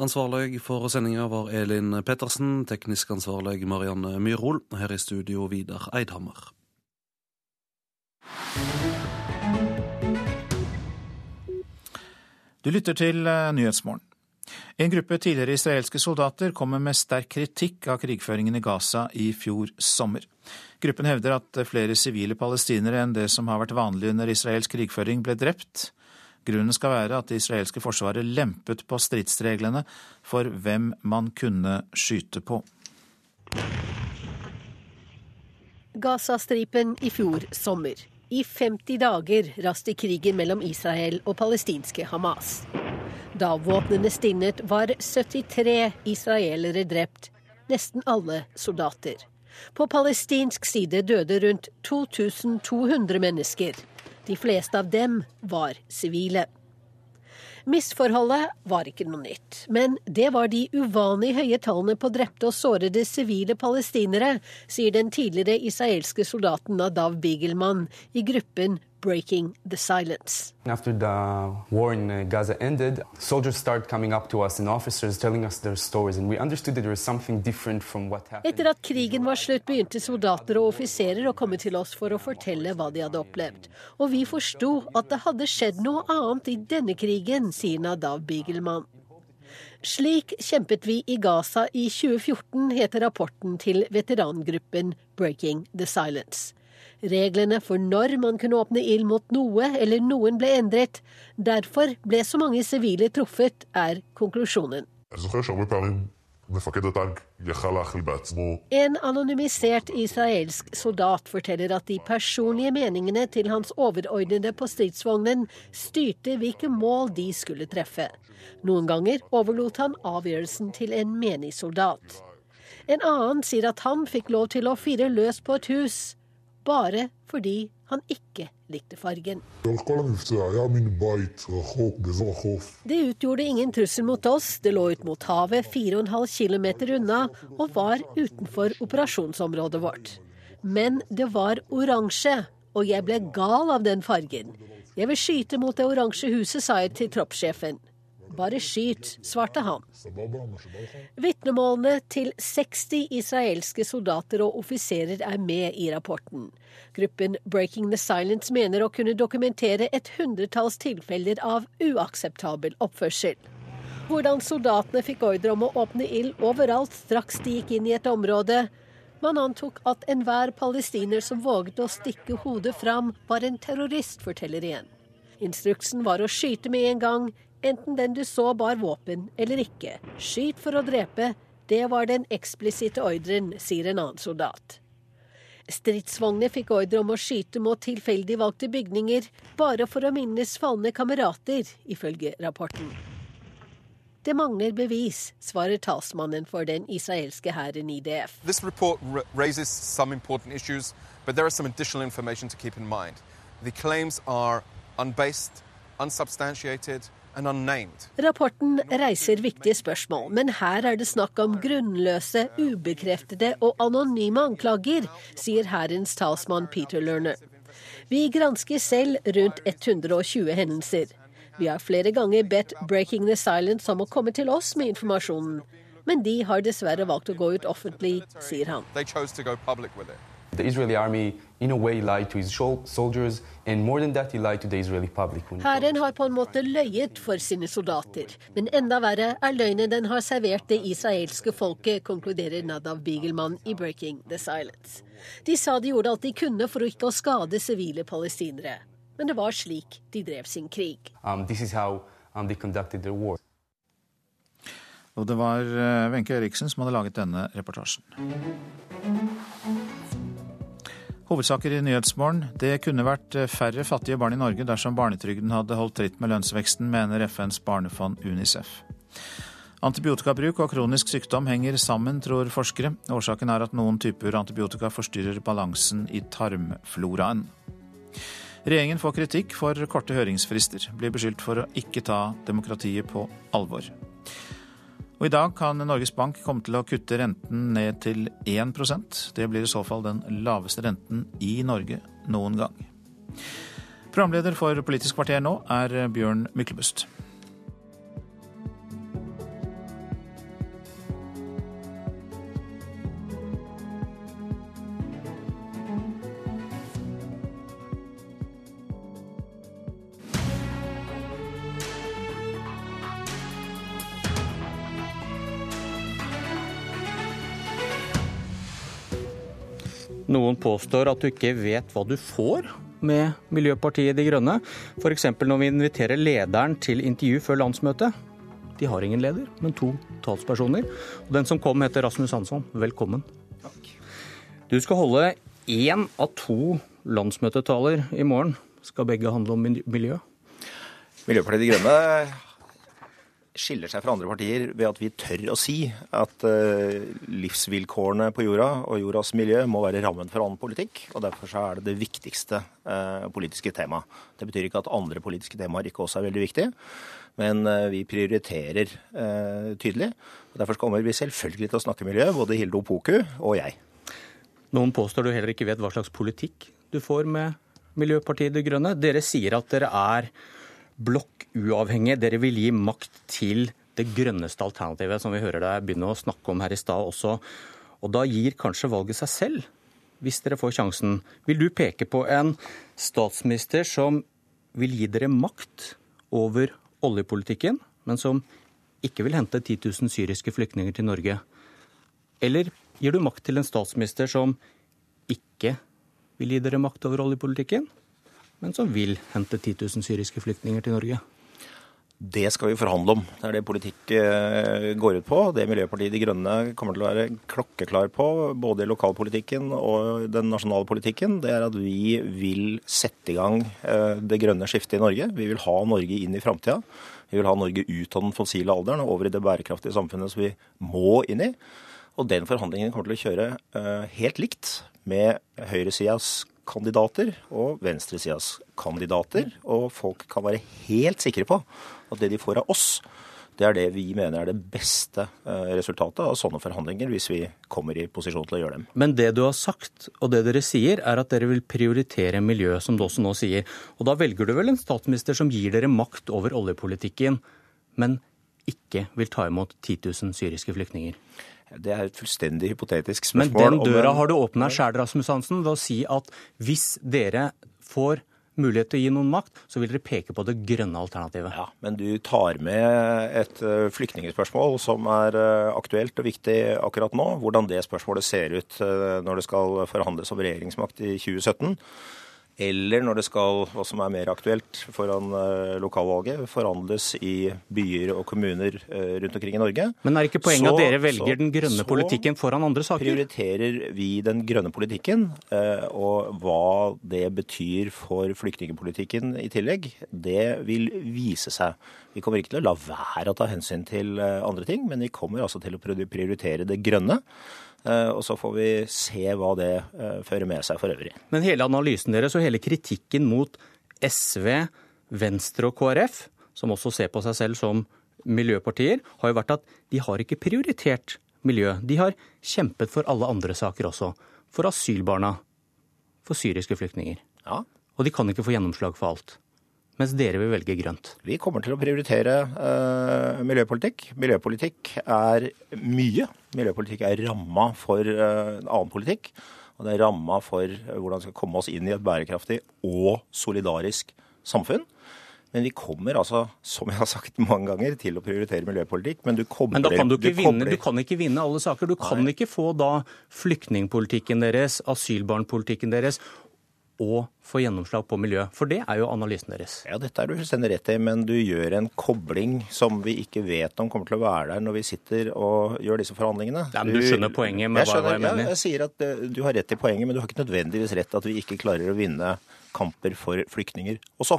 Ansvarlig for sendinga var Elin Pettersen, teknisk ansvarlig Marianne Myrhol. Her i studio Vidar Eidhammer. Du lytter til eh, Nyhetsmorgen. En gruppe tidligere israelske soldater kommer med sterk kritikk av krigføringen i Gaza i fjor sommer. Gruppen hevder at flere sivile palestinere enn det som har vært vanlig under israelsk krigføring, ble drept. Grunnen skal være at det israelske forsvaret lempet på stridsreglene for hvem man kunne skyte på. Gazastripen i fjor sommer. I 50 dager raste krigen mellom Israel og palestinske Hamas. Da våpnene stinnet, var 73 israelere drept, nesten alle soldater. På palestinsk side døde rundt 2200 mennesker. De fleste av dem var sivile. Misforholdet var ikke noe nytt, men det var de uvanlig høye tallene på drepte og sårede sivile palestinere, sier den tidligere israelske soldaten Nadav Bigelman i gruppen breaking the silence. After the war in uh, Gaza ended, soldiers started coming up to us and officers telling us their stories, and we understood that there was something different from what happened. Etter at krigen var slutt, begynte soldater og offiserer å komme til oss for å fortelle hva de hadde opplevd. Og vi forsto at det hadde skjedd noe annet i denne krigen, sier Nadav Bigelman. Slik kjempet vi i Gaza i 2014, heter rapporten til veterangruppen Breaking the Silence. Reglene for når man kunne åpne ild mot noe eller noen ble endret. Derfor ble så mange sivile truffet, er konklusjonen. En anonymisert israelsk soldat forteller at de personlige meningene til hans overordnede på stridsvognen styrte hvilke mål de skulle treffe. Noen ganger overlot han avgjørelsen til en menig soldat. En annen sier at han fikk lov til å fyre løs på et hus bare fordi han ikke likte fargen. Det utgjorde ingen trussel mot oss, det lå ut mot havet 4,5 km unna og var utenfor operasjonsområdet vårt. Men det var oransje, og jeg ble gal av den fargen. Jeg vil skyte mot det oransje huset, sa jeg til troppssjefen. Bare skyt, svarte han. Vitnemålene til 60 israelske soldater og offiserer er med i rapporten. Gruppen Breaking the Silence mener å kunne dokumentere et hundretalls tilfeller av uakseptabel oppførsel. Hvordan soldatene fikk ordre om å åpne ild overalt straks de gikk inn i et område, Man antok at enhver palestiner som våget å stikke hodet fram, var en terrorist, forteller igjen. Instruksen var å skyte med en gang, enten den du så bar våpen eller ikke. Skyt for å drepe, det var den eksplisitte ordren, sier en annen soldat. Stridsvogner fikk ordre om å skyte mot tilfeldig valgte bygninger, bare for å minnes falne kamerater, ifølge rapporten. Det mangler bevis, svarer talsmannen for den israelske hæren IDF. This report raises some important issues, but there is some additional information to keep in mind. The claims are unbased, unsubstantiated. Rapporten reiser viktige spørsmål, men her er det snakk om grunnløse, ubekreftede og anonyme anklager, sier hærens talsmann Peter Lerner. Vi gransker selv rundt 120 hendelser. Vi har flere ganger bedt Breaking the Silence om å komme til oss med informasjonen. Men de har dessverre valgt å gå ut offentlig, sier han. The Israeli army in a way lied to his soldiers, and more than that, he lied to the Israeli public. Hæren har på en måte løyet for sine soldater, men enda verre er løgnen den har servert det israelske folket, konkluderer Nadav Beagleman i Breaking the Silence. De sa de gjorde alt de kunne for å ikke å skade sivile palestinere men det var slik de drev sin krig. Um, how, um, Og det var eh, Wenche Eriksen som hadde laget denne reportasjen. Hovedsaker i Nyhetsmorgen. Det kunne vært eh, færre fattige barn i Norge dersom barnetrygden hadde holdt tritt med lønnsveksten, mener FNs barnefond UNICEF. Antibiotikabruk og kronisk sykdom henger sammen, tror forskere. Årsaken er at noen typer antibiotika forstyrrer balansen i tarmfloraen. Regjeringen får kritikk for korte høringsfrister, blir beskyldt for å ikke ta demokratiet på alvor. Og I dag kan Norges Bank komme til å kutte renten ned til 1% Det blir i så fall den laveste renten i Norge noen gang. Programleder for Politisk kvarter nå er Bjørn Myklebust. Noen påstår at du ikke vet hva du får med Miljøpartiet De Grønne. F.eks. når vi inviterer lederen til intervju før landsmøtet. De har ingen leder, men to talspersoner. Og den som kom, heter Rasmus Hansson. Velkommen. Takk. Du skal holde én av to landsmøtetaler i morgen. Skal begge handle om miljø? Miljøpartiet De Grønne skiller seg fra andre partier ved at vi tør å si at uh, livsvilkårene på jorda og jordas miljø må være rammen for annen politikk. og Derfor er det det viktigste uh, politiske temaet. Det betyr ikke at andre politiske temaer ikke også er veldig viktige, men uh, vi prioriterer tydelig. og Derfor kommer vi selvfølgelig til å snakke miljø, både Hilde Opoku og jeg. Noen påstår du heller ikke vet hva slags politikk du får med Miljøpartiet De Grønne. Dere sier at dere er blokkuavhengige. Dere vil gi makt til det grønneste alternativet, som vi hører deg begynne å snakke om her i stad også. Og da gir kanskje valget seg selv, hvis dere får sjansen. Vil du peke på en statsminister som vil gi dere makt over oljepolitikken, men som ikke vil hente 10 000 syriske flyktninger til Norge? Eller gir du makt til en statsminister som ikke vil gi dere makt over oljepolitikken, men som vil hente 10 000 syriske flyktninger til Norge? Det skal vi forhandle om. Det er det politikk eh, går ut på. Det Miljøpartiet De Grønne kommer til å være klokkeklar på, både i lokalpolitikken og den nasjonale politikken, det er at vi vil sette i gang eh, det grønne skiftet i Norge. Vi vil ha Norge inn i framtida. Vi vil ha Norge ut av den fossile alderen og over i det bærekraftige samfunnet som vi må inn i. Og den forhandlingen kommer til å kjøre eh, helt likt med høyresidas kandidater og venstresidas kandidater. Og folk kan være helt sikre på at det de får av oss, det er det vi mener er det beste eh, resultatet av sånne forhandlinger, hvis vi kommer i posisjon til å gjøre dem. Men det du har sagt, og det dere sier, er at dere vil prioritere miljøet, som du også nå sier. Og da velger du vel en statsminister som gir dere makt over oljepolitikken, men ikke vil ta imot 10 000 syriske flyktninger? Det er et fullstendig hypotetisk spørsmål. Men den døra har du åpna sjæl, Rasmus Hansen, ved å si at hvis dere får mulighet til å gi noen makt, så vil dere peke på det grønne alternativet. Ja, Men du tar med et eh, flyktningspørsmål som er eh, aktuelt og viktig akkurat nå. Hvordan det spørsmålet ser ut eh, når det skal forhandles om regjeringsmakt i 2017 eller når det skal, hva som er mer aktuelt foran uh, lokalvalget, forhandles i byer og kommuner uh, rundt omkring i Norge. Men er ikke poenget så, at dere velger så, den grønne politikken foran andre saker? Så prioriterer vi den grønne politikken, uh, og hva det betyr for flyktningpolitikken i tillegg, det vil vise seg. Vi kommer ikke til å la være å ta hensyn til andre ting, men vi kommer altså til å prioritere det grønne. Eh, og så får vi se hva det eh, fører med seg for øvrig. Men hele analysen deres og hele kritikken mot SV, Venstre og KrF, som også ser på seg selv som miljøpartier, har jo vært at de har ikke prioritert miljø. De har kjempet for alle andre saker også. For asylbarna, for syriske flyktninger. Ja. Og de kan ikke få gjennomslag for alt mens dere vil velge grønt? Vi kommer til å prioritere uh, miljøpolitikk. Miljøpolitikk er mye. Miljøpolitikk er ramma for uh, annen politikk. Og det er ramma for hvordan vi skal komme oss inn i et bærekraftig og solidarisk samfunn. Men vi kommer altså, som jeg har sagt mange ganger, til å prioritere miljøpolitikk. Men du kommer Men da kan du ikke, du vinne, du kan ikke vinne alle saker. Du kan Nei. ikke få da flyktningpolitikken deres, asylbarnpolitikken deres og få gjennomslag på miljø? For det er jo analysen deres. Ja, dette er du fullstendig rett i, men du gjør en kobling som vi ikke vet om kommer til å være der når vi sitter og gjør disse forhandlingene. Ja, men Du skjønner poenget med jeg skjønner, hva jeg mener? Ja, jeg sier at eh, du har rett i poenget, men du har ikke nødvendigvis rett at vi ikke klarer å vinne kamper for flyktninger også.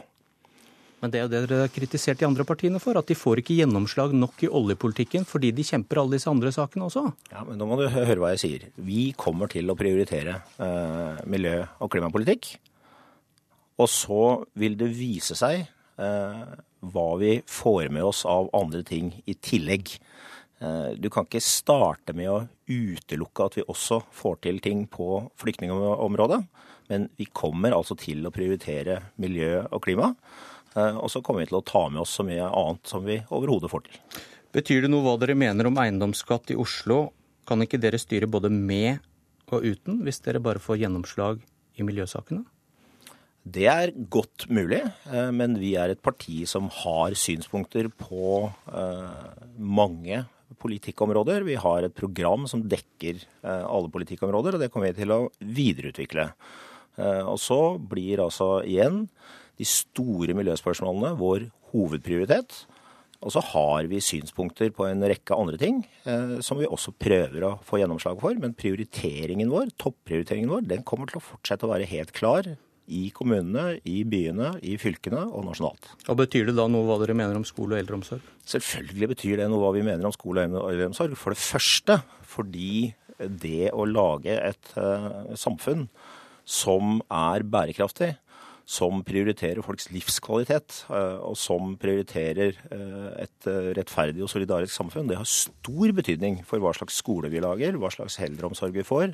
Men det er jo det dere har kritisert de andre partiene for, at de får ikke gjennomslag nok i oljepolitikken fordi de kjemper alle disse andre sakene også. Ja, men nå må du høre hva jeg sier. Vi kommer til å prioritere eh, miljø- og klimapolitikk. Og så vil det vise seg eh, hva vi får med oss av andre ting i tillegg. Eh, du kan ikke starte med å utelukke at vi også får til ting på flyktningområdet. Men vi kommer altså til å prioritere miljø og klima. Eh, og så kommer vi til å ta med oss så mye annet som vi overhodet får til. Betyr det noe hva dere mener om eiendomsskatt i Oslo? Kan ikke dere styre både med og uten, hvis dere bare får gjennomslag i miljøsakene? Det er godt mulig, eh, men vi er et parti som har synspunkter på eh, mange politikkområder. Vi har et program som dekker alle politikkområder, og det kommer vi til å videreutvikle. Og så blir altså igjen de store miljøspørsmålene vår hovedprioritet. Og så har vi synspunkter på en rekke andre ting eh, som vi også prøver å få gjennomslag for. Men prioriteringen vår, topprioriteringen vår, den kommer til å fortsette å være helt klar i kommunene, i byene, i fylkene og nasjonalt. Og Betyr det da noe hva dere mener om skole og eldreomsorg? Selvfølgelig betyr det noe hva vi mener om skole og eldreomsorg. For det første fordi det å lage et eh, samfunn som er bærekraftig, som prioriterer folks livskvalitet, eh, og som prioriterer eh, et eh, rettferdig og solidarisk samfunn, det har stor betydning for hva slags skole vi lager, hva slags eldreomsorg vi får,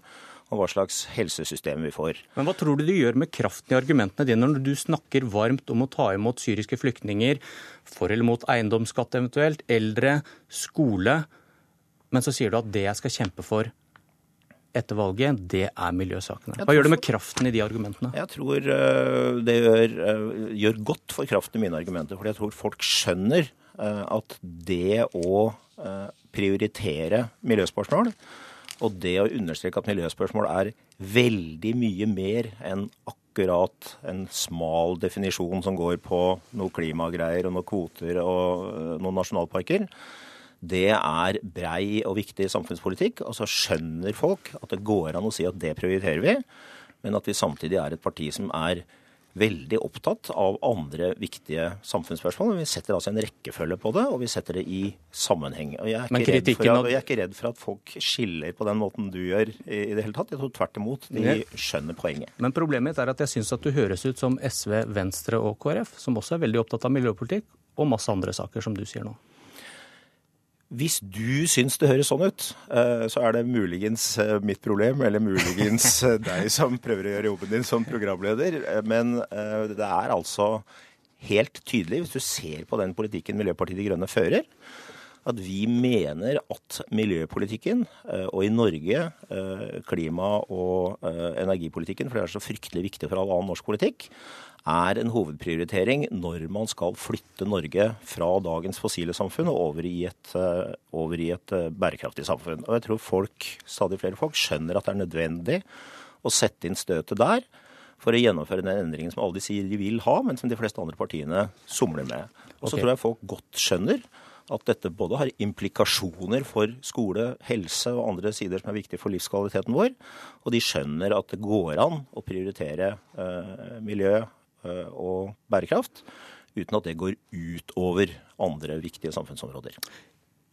og hva slags helsesystem vi får. Men hva tror du du gjør med kraften i argumentene dine når du snakker varmt om å ta imot syriske flyktninger, for eller mot eiendomsskatt eventuelt, eldre, skole, men så sier du at det jeg skal kjempe for, etter valget, det er miljøsakene. Hva gjør det med kraften i de argumentene? Jeg tror eh, det gjør, eh, gjør godt for kraften i mine argumenter. fordi jeg tror folk skjønner eh, at det å prioritere miljøspørsmål, og det å understreke at miljøspørsmål er veldig mye mer enn akkurat en smal definisjon som går på noe klimagreier og noen kvoter og noen nasjonalparker det er brei og viktig samfunnspolitikk. Og så skjønner folk at det går an å si at det prioriterer vi, men at vi samtidig er et parti som er veldig opptatt av andre viktige samfunnsspørsmål. Vi setter altså en rekkefølge på det, og vi setter det i sammenheng. Og jeg er, ikke for at, jeg er ikke redd for at folk skiller på den måten du gjør i det hele tatt. Jeg tror tvert imot de skjønner poenget. Men problemet mitt er at jeg syns at du høres ut som SV, Venstre og KrF, som også er veldig opptatt av miljøpolitikk, og masse andre saker, som du sier nå. Hvis du syns det høres sånn ut, eh, så er det muligens eh, mitt problem, eller muligens eh, deg som prøver å gjøre jobben din som programleder. Men det er altså helt tydelig, hvis du ser på den politikken Miljøpartiet De Grønne fører, at vi mener at miljøpolitikken, og i Norge klima- og energipolitikken, for det er så fryktelig viktig for all annen norsk politikk, er en hovedprioritering når man skal flytte Norge fra dagens fossile samfunn og over i et, over i et bærekraftig samfunn. Og jeg tror folk, stadig flere folk skjønner at det er nødvendig å sette inn støtet der for å gjennomføre den endringen som alle de sier de vil ha, men som de fleste andre partiene somler med. Og så okay. tror jeg folk godt skjønner at dette både har implikasjoner for skole, helse og andre sider som er viktige for livskvaliteten vår, og de skjønner at det går an å prioritere eh, miljø eh, og bærekraft uten at det går utover andre viktige samfunnsområder.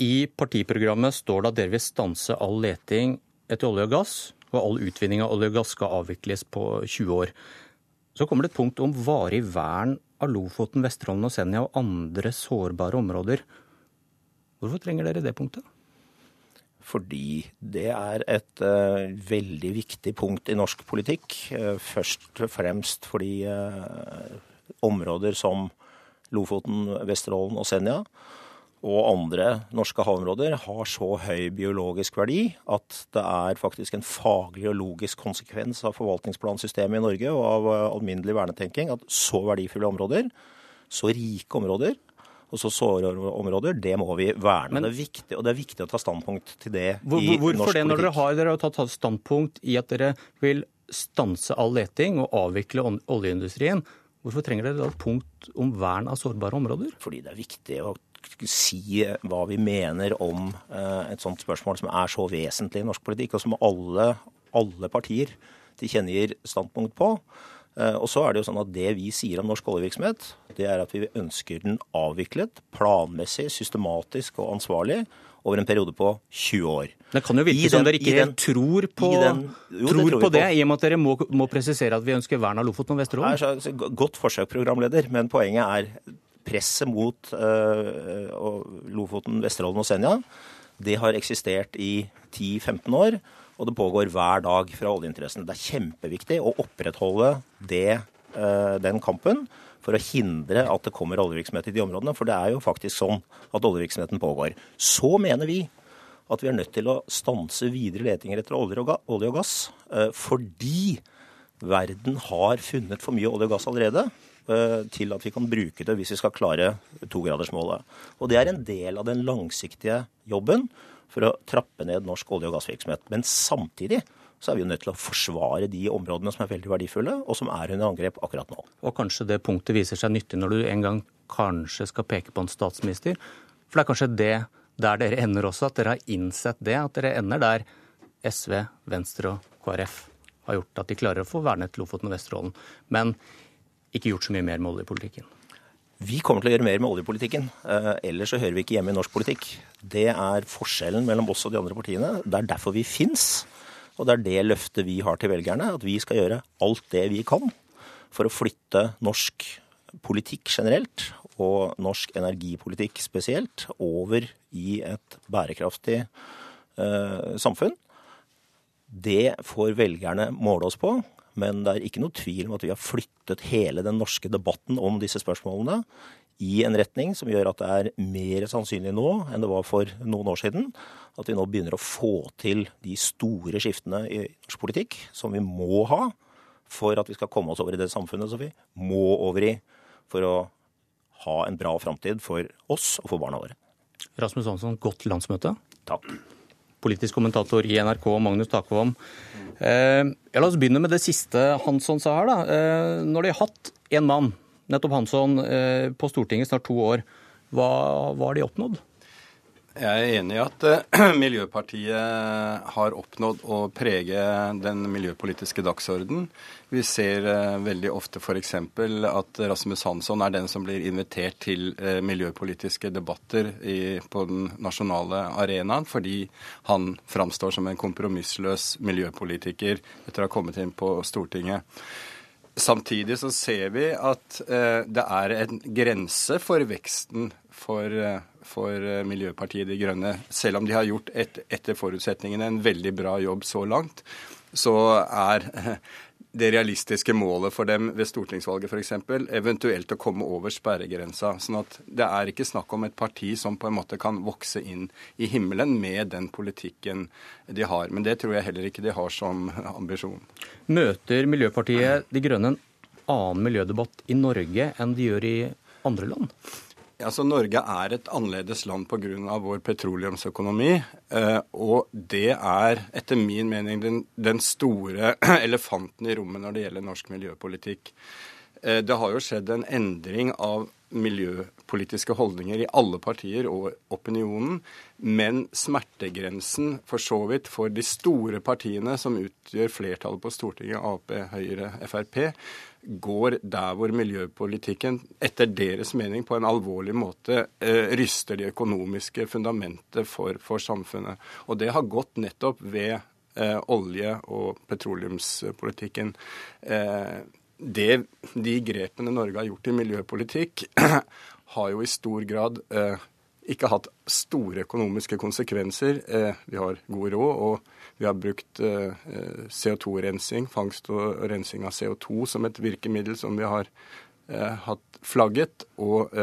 I partiprogrammet står det at dere vil stanse all leting etter olje og gass og all utvinning av olje og gass skal avvikles på 20 år. Så kommer det et punkt om varig vern av Lofoten, Vesterålen og Senja og andre sårbare områder. Hvorfor trenger dere det punktet? Fordi det er et uh, veldig viktig punkt i norsk politikk. Uh, først og fremst fordi uh, områder som Lofoten, Vesterålen og Senja og andre norske havområder har så høy biologisk verdi at det er faktisk en faglig og logisk konsekvens av forvaltningsplansystemet i Norge og av alminnelig vernetenking at så verdifulle områder, så rike områder og så såre områder, det må vi verne. Men, det er viktig, og det er viktig å ta standpunkt til det hvor, i norsk politikk. Hvorfor det, når dere har, dere har tatt standpunkt i at dere vil stanse all leting og avvikle oljeindustrien? Hvorfor trenger dere da et punkt om vern av sårbare områder? Fordi det er viktig å si hva vi mener om eh, et sånt spørsmål som er så vesentlig i norsk politikk, og som alle, alle partier tilkjennegir standpunkt på. Eh, og så er det jo sånn at Det vi sier om norsk oljevirksomhet, det er at vi ønsker den avviklet planmessig, systematisk og ansvarlig over en periode på 20 år. Det kan jo virke som dere ikke den, tror på, den, jo, tror tror på det, i og med at dere må, må, presisere at vi ønsker vern av Lofoten og Vesterålen? Godt forsøk, programleder, men poenget er presset mot uh, Lofoten, Vesterålen og Senja, det har eksistert i 10-15 år. Og det pågår hver dag fra oljeinteressene. Det er kjempeviktig å opprettholde det, uh, den kampen for å hindre at det kommer oljevirksomhet i de områdene. For det er jo faktisk sånn at oljevirksomheten pågår. Så mener vi at vi er nødt til å stanse videre letinger etter olje og gass. Uh, fordi verden har funnet for mye olje og gass allerede. Eh, til at vi kan bruke det hvis vi skal klare togradersmålet. Og det er en del av den langsiktige jobben for å trappe ned norsk olje- og gassvirksomhet. Men samtidig så er vi jo nødt til å forsvare de områdene som er veldig verdifulle, og som er under angrep akkurat nå. Og kanskje det punktet viser seg nyttig når du en gang kanskje skal peke på en statsminister. For det er kanskje det der dere ender også, at dere har innsett det. At dere ender der SV, Venstre og KrF har gjort at de klarer å få vernet Lofoten og Vesterålen. Men ikke gjort så mye mer med oljepolitikken? Vi kommer til å gjøre mer med oljepolitikken. Eh, ellers så hører vi ikke hjemme i norsk politikk. Det er forskjellen mellom oss og de andre partiene. Det er derfor vi fins. Og det er det løftet vi har til velgerne, at vi skal gjøre alt det vi kan for å flytte norsk politikk generelt, og norsk energipolitikk spesielt, over i et bærekraftig eh, samfunn. Det får velgerne måle oss på. Men det er ikke noe tvil om at vi har flyttet hele den norske debatten om disse spørsmålene i en retning som gjør at det er mer sannsynlig nå enn det var for noen år siden at vi nå begynner å få til de store skiftene i norsk politikk som vi må ha for at vi skal komme oss over i det samfunnet som vi må over i for å ha en bra framtid for oss og for barna våre. Rasmus Hansson, godt landsmøte. Takk politisk kommentator i NRK, Magnus Takvam. Eh, la oss begynne med det siste Hansson sa her. da. Eh, når de har hatt en mann, nettopp Hansson, eh, på Stortinget snart to år, hva, hva har de oppnådd? Jeg er enig i at uh, Miljøpartiet har oppnådd å prege den miljøpolitiske dagsorden. Vi ser uh, veldig ofte f.eks. at Rasmus Hansson er den som blir invitert til uh, miljøpolitiske debatter i, på den nasjonale arenaen, fordi han framstår som en kompromissløs miljøpolitiker etter å ha kommet inn på Stortinget. Samtidig så ser vi at det er en grense for veksten for for eh, Miljøpartiet De Grønne. Selv om de har gjort et, etter forutsetningene en veldig bra jobb så langt, så er det realistiske målet for dem ved stortingsvalget f.eks. Eventuelt å komme over sperregrensa. sånn at det er ikke snakk om et parti som på en måte kan vokse inn i himmelen med den politikken de har. Men det tror jeg heller ikke de har som ambisjon. Møter Miljøpartiet De Grønne en annen miljødebatt i Norge enn de gjør i andre land? Altså, Norge er et annerledes land pga. vår petroleumsøkonomi. Eh, og det er etter min mening den, den, store elefanten i rommet når det gjelder norsk miljøpolitikk. Eh, det har jo skjedd en endring av miljøpolitiske holdninger i alle partier og opinionen, men smertegrensen for så vidt for de store partiene som utgjør flertallet på Stortinget, Ap, Høyre, Frp, går der hvor miljøpolitikken etter deres mening på en alvorlig måte eh, ryster det økonomiske fundamentet for, for, samfunnet. Og det har gått nettopp ved eh, olje- og petroleumspolitikken. Eh, det, de grepene Norge har gjort i miljøpolitikk, har jo i stor grad eh, ikke hatt store økonomiske konsekvenser. Eh, vi har god råd, og vi har brukt eh, CO2-rensing, fangst og rensing av CO2 som et virkemiddel som vi har eh, hatt flagget, og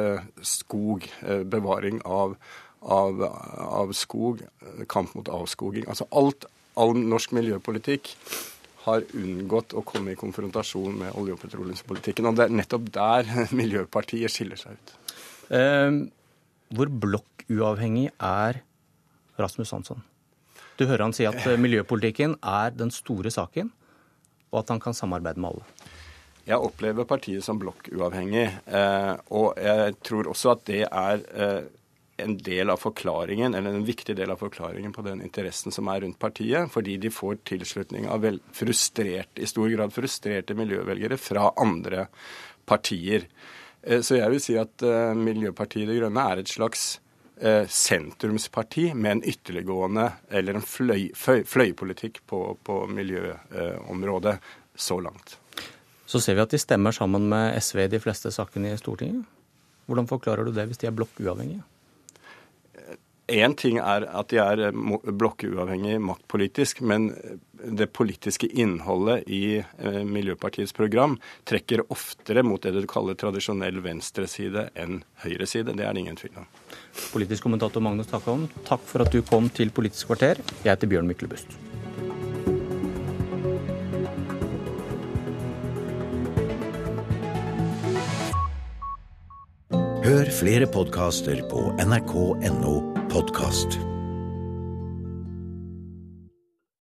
skog, bevaring av, av, av, skog, kamp mot avskoging. Altså alt, all norsk miljøpolitikk har unngått å komme i konfrontasjon med olje- og petroleumspolitikken. Og det er nettopp der Miljøpartiet skiller seg ut. Eh, hvor blokkuavhengig er Rasmus Hansson? Du hører han si at eh, miljøpolitikken er den store saken, og at han kan samarbeide med alle. Jeg opplever partiet som blokkuavhengig, eh, og jeg tror også at det er eh, en del av forklaringen, eller en viktig del av forklaringen på den interessen som er rundt partiet, fordi de får tilslutning av frustrert, i stor grad frustrerte miljøvelgere fra andre partier. Så jeg vil si at Miljøpartiet De Grønne er et slags sentrumsparti med en ytterliggående eller en fløy, fløy, fløypolitikk på, på miljøområdet uh, så langt. Så ser vi at de stemmer sammen med SV i de fleste sakene i Stortinget. Hvordan forklarer du det hvis de er blokkuavhengige? Én ting er at de er eh, blokkuavhengig maktpolitisk, men det politiske innholdet i eh, Miljøpartiets program trekker oftere mot det du kaller tradisjonell venstreside enn høyreside. Det er det ingen tvil om. Politisk kommentator Magnus Takholm, takk for at du kom til Politisk kvarter. Jeg heter Bjørn Myklebust. Hør flere podkaster på nrk.no Podcast.